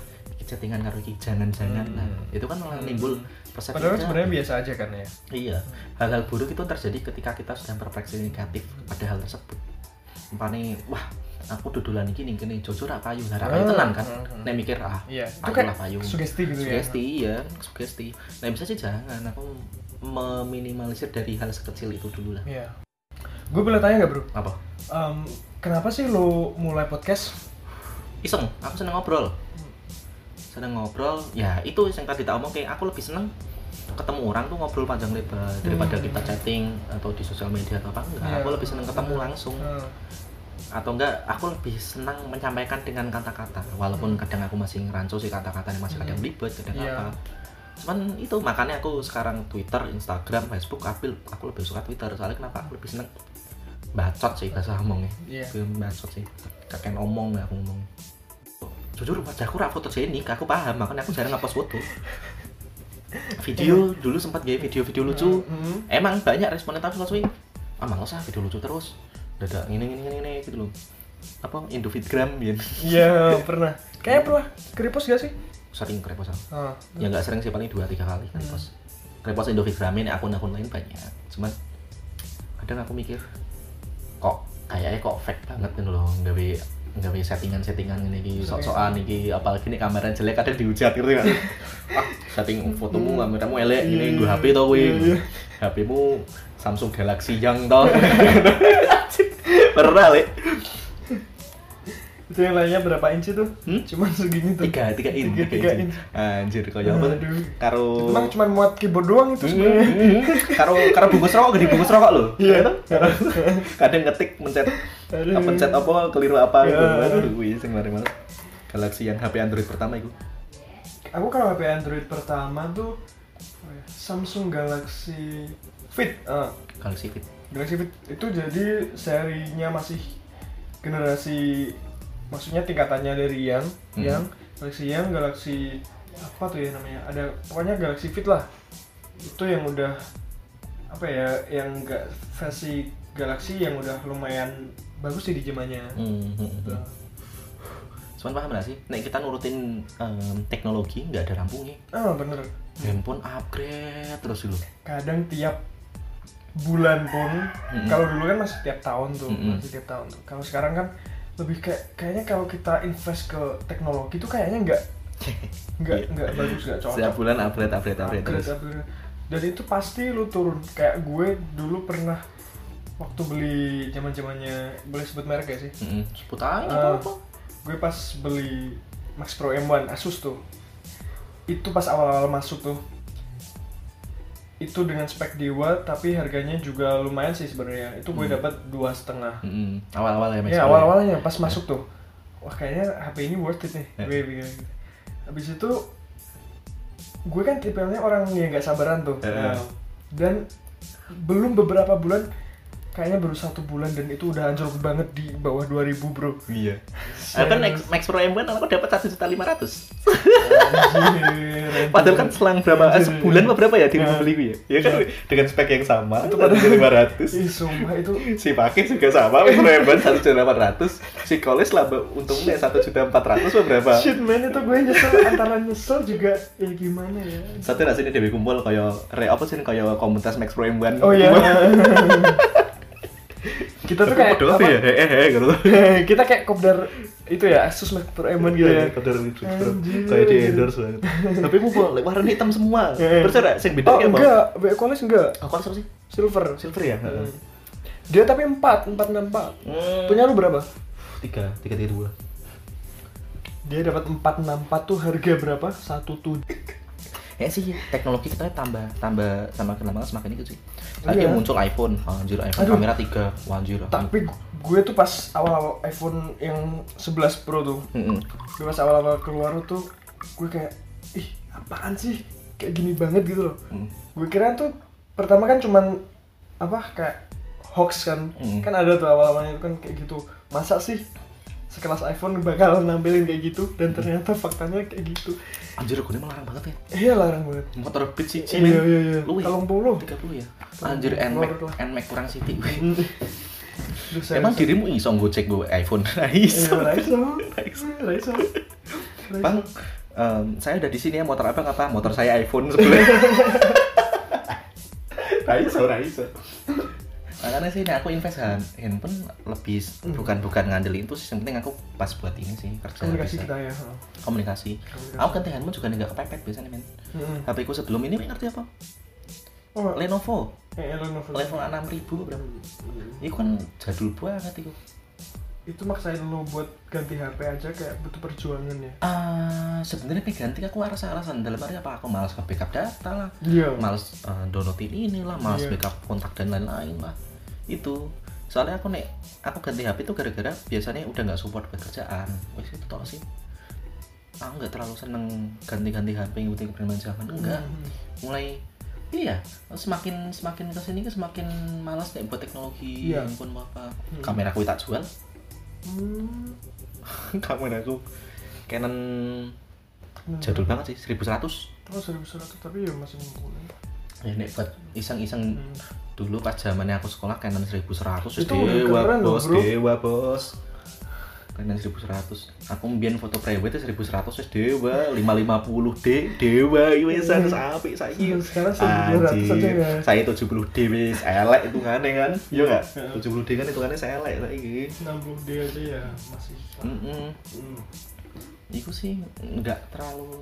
chattingan karo jangan-jangan nah itu kan malah nimbul persepsi Padahal sebenarnya biasa aja kan ya. Iya, hal-hal buruk itu terjadi ketika kita sedang berefleksi negatif pada hal tersebut. Umpane, wah, aku dudulan iki ning kene jujur ra payu, lah payu Ah, tenan kan. Nek mikir ah, Iya, itu kan lah payu. sugesti gitu ya. Sugesti iya, sugesti. Nah, bisa sih jangan aku meminimalisir dari hal sekecil itu dulu lah. Iya. Gue boleh tanya nggak bro? Apa? Em, kenapa sih lo mulai podcast? Iseng, aku seneng ngobrol. Seneng ngobrol, ya itu yang tadi tak omong kayak aku lebih seneng ketemu orang tuh ngobrol panjang lebar daripada Hmm. kita chatting atau di sosial media atau apa enggak Iya. aku lebih seneng ketemu langsung Hmm. atau enggak aku lebih senang menyampaikan dengan kata-kata walaupun kadang aku masih ngerancu sih kata-katanya masih kadang Hmm. ribet kadang Iya. apa cuman itu makanya aku sekarang Twitter Instagram Facebook aku aku lebih suka Twitter soalnya kenapa aku lebih seneng bacot sih bahasa ngomongnya Iya. Lebih bacot sih kakek ngomong aku ngomong jujur wajahku rak fotogenik aku paham makanya aku jarang ngapus foto. Video dulu sempat gaya video-video lucu. Hmm. emang banyak responnya tapi langsung ah males ah video lucu terus. Dadak ini ini ini gitu loh. Apa Indofitgram ya Iya pernah. Kayaknya pernah keripos gak sih? sering kreposan Ah. ya nggak sering sih paling dua tiga kali krepos krepos Indofitgram ini akun-akun lain banyak. Cuman kadang aku mikir kok kayaknya kok fake banget gitu loh gawe gawe settingan-settingan ini iki sok-sokan iki apalagi nih kamera jelek kadang dihujat gitu kan ah setting fotomu kameramu elek ini gue HP tau gue HP-mu Samsung Galaxy yang tau pernah le Itu yang lainnya berapa inci tuh? Hmm? Cuman segini tuh. tiga tiga in Tiga- tiga in. anjir kaya apa tuh? Karo Itu mah cuma muat keyboard doang itu sebenarnya. karo karo bungkus rokok gede bungkus rokok lho Iya. kadang ngetik mencet. Apa pencet apa? Keliru apa gitu aduh wih sing mari males Galaxy yang HP Android pertama itu Aku kalau HP Android pertama tuh ya, Samsung Galaxy Fit. Ah, Galaxy Fit. Galaxy Fit itu jadi serinya masih generasi maksudnya tingkatannya dari yang Hmm. yang Galaxy yang Galaxy apa tuh ya namanya? Ada pokoknya Galaxy Fit lah. Itu yang udah apa ya yang enggak versi Galaxy yang udah lumayan bagus sih di zamannya Hmm, hmm, hmm. Gitu. cuman paham gak sih nek kita nurutin em, teknologi nggak ada rampungnya ah bener handphone upgrade terus dulu kadang tiap bulan pun Mm-mm. kalau dulu kan masih tiap tahun tuh Mm-mm. masih tiap tahun tuh kalau sekarang kan lebih kayak kayaknya kalau kita invest ke teknologi tuh kayaknya nggak nggak Iya. nggak bagus nggak cocok setiap bulan upgrade upgrade upgrade terus Upgrade, upgrade. dan itu pasti lu turun kayak gue dulu pernah waktu beli zaman zamannya boleh sebut merek ya sih Mm-mm. sebut aja nggak Ah, apa-apa gue pas beli Max Pro M1 Asus tuh itu pas awal-awal masuk tuh itu dengan spek dewa tapi harganya juga lumayan sih sebenarnya itu gue Hmm. dapat dua setengah Mm-mm. awal-awal ya Max ya Pro awal-awalnya pas masuk tuh wah kayaknya HP ini worth it nih Ya. gue gitu. habis itu gue kan tipenya orang yang nggak sabaran tuh. Nah, dan belum beberapa bulan kayaknya baru satu bulan dan itu udah anjlok banget di bawah 2000 bro iya aku kan Max, Max Pro M1 aku dapat satu juta lima ratus Anjir, Padahal kan selang berapa eh, Anjir, sebulan apa berapa ya dia Ya. membeli gue ya? Ya kan Ya. dengan spek yang sama Itu pada- lima ratus. Sumpah itu Si pakai juga sama, Reban satu juta delapan ratus. Si Koles lah untungnya satu juta empat ratus berapa? shit man itu gue nyesel antara nyesel juga ya gimana ya Satu rasanya dewi kumpul kayak re apa sih kayak komunitas Max Pro M1. oh iya kita tuh kayak apa ya? Eh eh gitu. kita kayak kopdar itu ya Asus Pro M1 gitu ya Kadar Anjir. kayak di endorse banget. Tapi aku boleh warna hitam semua. Terus ada sing beda oh enggak BE College enggak Aku apa sih? silver Silver ya? Hmm. dia tapi 4 464 Hmm. punya lu berapa tiga, tiga, tiga, dua. dia dapat 464 tuh harga berapa satu tuh ya sih teknologi kita tambah tambah semakin lama semakin itu sih lagi Iya. muncul iPhone anjir iPhone Aduh. kamera 3 wah anjir tapi gu- gue tuh pas awal-awal iPhone yang 11 Pro tuh Mm-mm. gue pas awal-awal keluar tuh gue kayak ih apaan sih kayak gini banget gitu loh Mm. gue kira tuh pertama kan cuman apa kayak hoax kan Mm. kan ada tuh awal-awalnya itu kan kayak gitu masa sih sekelas iPhone bakal nampilin kayak gitu dan ternyata faktanya kayak gitu. Anjir gue melarang banget ya? Iya larang banget. Motor beat sih iya iya iya. Lu kalung puluh 30 ya anjir NMAX. NMAX kurang city saya- emang dirimu iso gocek gue iPhone? Nah, iso. Iya, Raiso. Raiso. Raiso. bang em, saya udah di sini ya motor apa apa motor saya iPhone sebelah Raiso Raiso makanya sih nah, aku invest han- handphone lebih Hmm. bukan bukan ngandelin itu sih yang penting aku pas buat ini sih kerja Komunikasi bisa. kita ya. komunikasi Komunikasi. aku ganti handphone juga nggak kepepet biasanya men Hmm. HP ku sebelum ini ngerti apa Oh, Lenovo eh, Lenovo. level 6000 berapa Hmm. itu kan jadul banget itu Itu maksain lo buat ganti HP aja kayak butuh perjuangan ya. Ah, sebenarnya peganti aku rasa alasan dalam arti apa aku malas ke backup data lah Iya. malas uh, downloadin ini lah malas Iya. backup kontak dan lain-lain lah itu soalnya aku nek aku ganti HP itu gara-gara biasanya udah nggak support buat kerjaan wes itu tau sih aku nggak terlalu seneng ganti-ganti HP ngikutin perkembangan zaman enggak Hmm. mulai iya semakin semakin ke sini ke semakin malas nih buat teknologi Iya. handphone apa Hmm. kamera aku tak jual Hmm. kamera aku Canon Hmm. jadul banget sih 1100 Terus 1100 tapi ya masih mumpuni. Ya nek buat iseng-iseng Hmm. dulu pas zamannya aku sekolah Canon 1100 wis Itu dewa bos bro. dewa bos Canon 1100 aku mbien foto private 1100 wis dewa 550 D dewa iki wis Hmm. apik saiki Sekarang 1200 aja ya. saya 70 D wis elek itu kan kan iya enggak Heeh. 70 D kan itu kan elek saiki 60 D aja ya masih. Heeh. Hmm. Iku sih nggak terlalu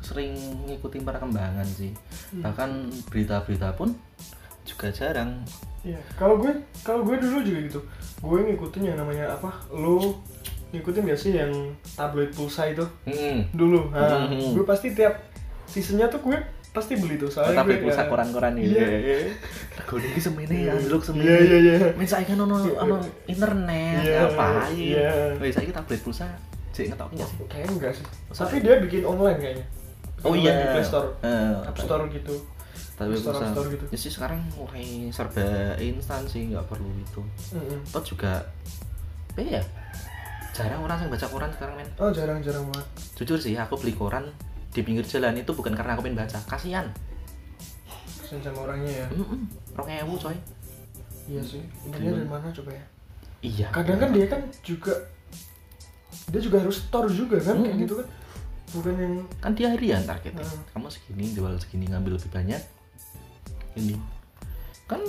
sering ngikutin perkembangan sih. Hmm. Bahkan berita-berita pun juga jarang. Iya, kalau gue kalau gue dulu juga gitu. Gue ngikutin yang namanya apa? Lo ngikutin gak sih yang tabloid pulsa itu? Hmm. Dulu. Nah, Hmm. gue pasti tiap seasonnya tuh gue pasti beli tuh. Soalnya Tapi gue pulsa ya- koran-koran ini. Iya. Regone iki semene anjlok semene. Iya, iya, iya. Men saiki kan ono ono internet, Iya, ngapain? iya. Wis saiki tablet pulsa cek ngetok enggak sih? Kayaknya enggak sih. Masa Tapi dia bikin online kayaknya. Oh Bikin iya. online Di Play Store, Eh, App Store gitu. Tapi App Store. App Store gitu. Ya sih sekarang mulai serba instan sih, nggak perlu itu. Mm-mm. Toh juga apa ya? Jarang orang yang baca koran sekarang men. Oh jarang-jarang banget. jujur sih aku beli koran di pinggir jalan itu bukan karena aku pengen baca kasihan Kasian sama orangnya ya. rong ewu coy Iya sih. Intinya dari mana coba ya? iya Kadang kan dia kan juga dia juga harus store juga kan kayak Mm-mm. gitu kan. Bukan yang kan dia harian targetnya Hmm. kamu segini jual segini ngambil lebih banyak. Ini. Kan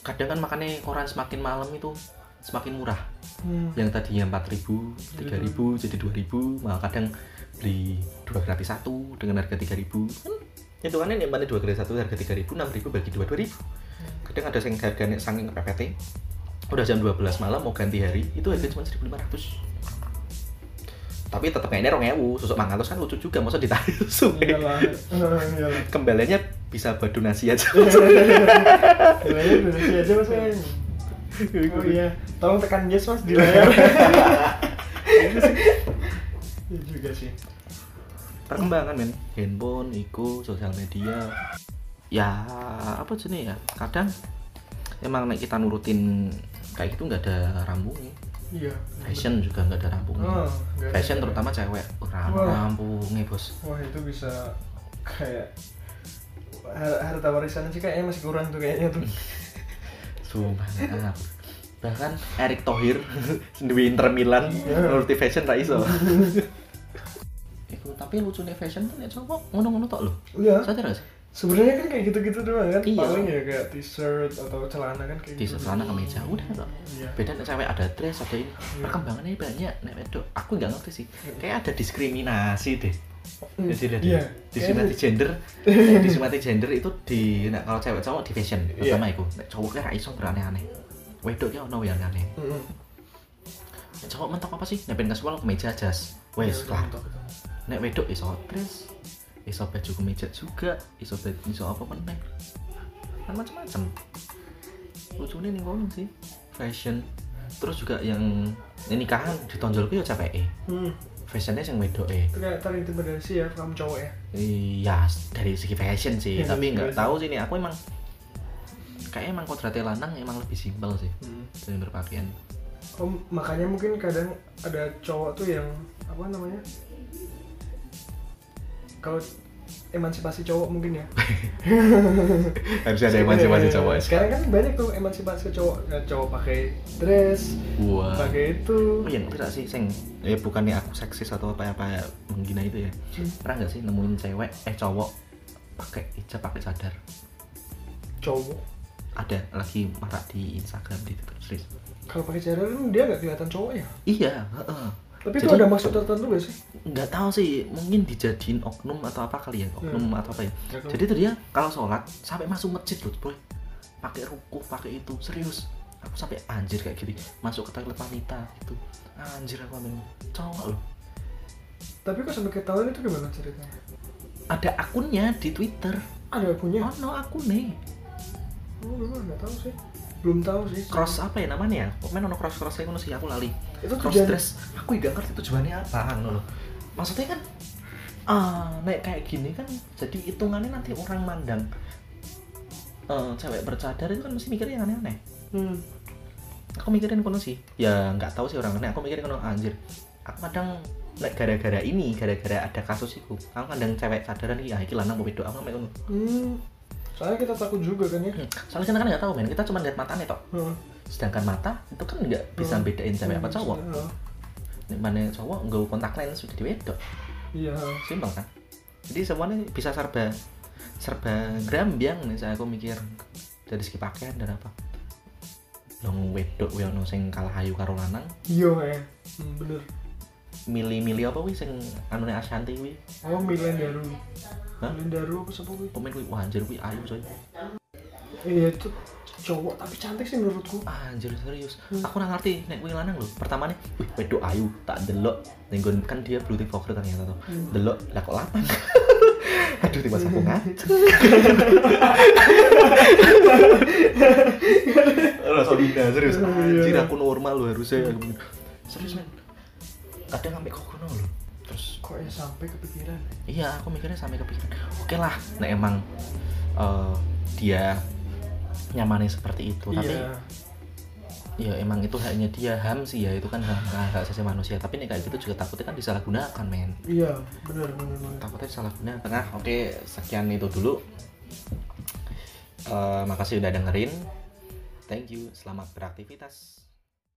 kadang kan makannya koran semakin malam itu semakin murah. Hmm, yang tadinya 4000 3000 jadi 2000 malah kadang beli dua gratis satu dengan harga 3000 kan hitungannya yang mana dua gratis satu harga 3000 6000 bagi dua 2000 kadang ada yang harganya saking PPT udah jam 12 malam mau ganti hari itu harga cuma 1500 tapi tetap kayaknya rong ewu susuk mangatus kan lucu juga masa ditarik susuk iyalah Eh, iyalah kembaliannya bisa badu nasi aja. Bilangnya dulu sih aja mas. Oh iya, tolong tekan yes mas di layar. Itu sih. Iya juga sih. perkembangan men. Handphone iku sosial media. Ya apa jenis ya? Kadang emang nek kita nurutin kayak gitu nggak ada rambungnya Iya. fashion juga nggak ada rambungnya Oh, ada. fashion terutama cewek Ora Wah. rambungnya bos Wah itu bisa kayak har- harta warisan sih kayaknya masih kurang tuh kayaknya tuh. sumpah bahkan Erick Thohir di Inter Milan nuruti fashion ra iso Iku, tapi lucunya fashion tuh nek cowok ngono-ngono tok loh Iya. sadar gak sih Sebenarnya kan kayak gitu-gitu doang kan. Iya. Paling ya kayak t-shirt atau celana kan kayak di gitu. celana kemeja udah kok Iya. beda nek cewek ada dress ada ini. Perkembangannya banyak nek wedok. Aku nggak ngerti sih. Kayak ada diskriminasi deh. Hmm, jadi lihat Iya. diskriminasi gender. Diskriminasi gender itu di nek kalau cewek cowok di fashion Iya. pertama itu nek cowok kayak iso berane-aneh wedok ya ono yang aneh. Nek cowok mentok apa sih? Nek pengen casual kemeja jas. Wes Iya, lah. nek wedok iso dress iso baju kemeja juga. Iso baju iso apa meneh kan macam-macam lucunya nih ngomong sih fashion. Terus juga yang ini nikahan ditonjolku ya capek Hmm. fashionnya yang wedok eh terintimidasi ya kamu cowok ya. iya dari segi fashion sih. Iya, tapi nggak tahu sih nih aku emang kayak emang kodratnya lanang emang lebih simpel sih. Hmm. dalam berpakaian. Oh, makanya mungkin kadang ada cowok tuh yang apa namanya? Kalau emansipasi cowok mungkin ya. harus Eh, Sekarang kan banyak tuh emansipasi cowok, Ya, cowok pakai dress, wah pakai itu. Oh iya, tidak sih, sing ya bukannya aku seksis atau apa apa menghina itu ya. Hmm. Pernah nggak sih nemuin cewek eh cowok pakai hijab pakai sadar? Cowok. Ada lagi marak di Instagram di Twitter. Kalau pakai cadar kan dia nggak kelihatan cowok ya. Iya, heeh. Tapi itu Jadi- ada maksud tertentu gak sih? Nggak tahu sih, mungkin dijadiin oknum atau apa kali ya, oknum Hmm. atau apa ya. Nggak tahu. Jadi tuh dia kalau sholat sampai masuk masjid loh, boy. Pakai ruku, pakai itu, serius. Aku sampai anjir kayak gini, masuk ke toilet wanita gitu. Anjir aku memang cowok loh. Tapi kok sampai ketahuan itu gimana ceritanya? Ada akunnya di Twitter. Ada punya? Oh no akun nih. Oh, gue nggak tahu sih. Belum tahu sih. cross apa ya namanya ya? Pokoknya ono cross cross ngono sih aku lali. Itu cross tujuan- dress. Aku gak ngerti tujuannya apa ngono maksudnya kan ah nek kayak gini kan jadi hitungannya nanti orang mandang eh, cewek bercadar itu kan mesti mikirnya yang aneh-aneh. Hmm. aku mikirin kono sih. Ya nggak tahu sih orang aneh. Aku mikirin kono anjir. Aku kadang nek gara-gara ini gara-gara ada kasus itu aku kadang cewek sadaran iya iki lanang mau aku sampe ngono. Hmm. Soalnya kita takut juga kan ya. Hmm, soalnya kita kan nggak tahu men kita cuma lihat matanya tok Hmm. sedangkan mata itu kan nggak bisa Hmm. bedain cewek apa Hmm, cowok iya. Nek mana cowok nggak kontak lens sudah di wedok Iya. simpel kan jadi semuanya bisa serba serba grambyang nih saya aku mikir dari segi pakaian dan apa long wedok yang sing kalah ayu karo lanang Iya ya. Hmm, bener. Milih-milih apa wih sing anune Ashanti wih Oh Milen Daru. Hah? Milen Daru apa siapa gue? komen wih wah anjir wih ayu coy. Iya itu cowok tapi cantik sih menurutku. anjir serius. Aku nggak ngerti nek wih lanang lho. Pertama nih wih wedok ayu tak delok. Nenggon kan dia beauty vlogger ternyata tuh Hmm. delok lah kok lapang? Aduh tiba aku ngaco. Rasa bina serius. Iya. anjir aku normal loh harusnya. Serius men kadang sampai kok kono loh terus Kok ya sampai kepikiran? iya aku mikirnya sampai kepikiran. Oke lah nah emang eh, dia nyamannya seperti itu. Tapi Iya. ya emang itu haknya dia. Ham sih ya itu kan hak hak asasi manusia. Tapi nih kayak gitu juga takutnya kan disalahgunakan men. Iya bener bener. takutnya disalahgunakan. Tengah oke sekian itu dulu. Eh, makasih udah dengerin. Thank you selamat beraktivitas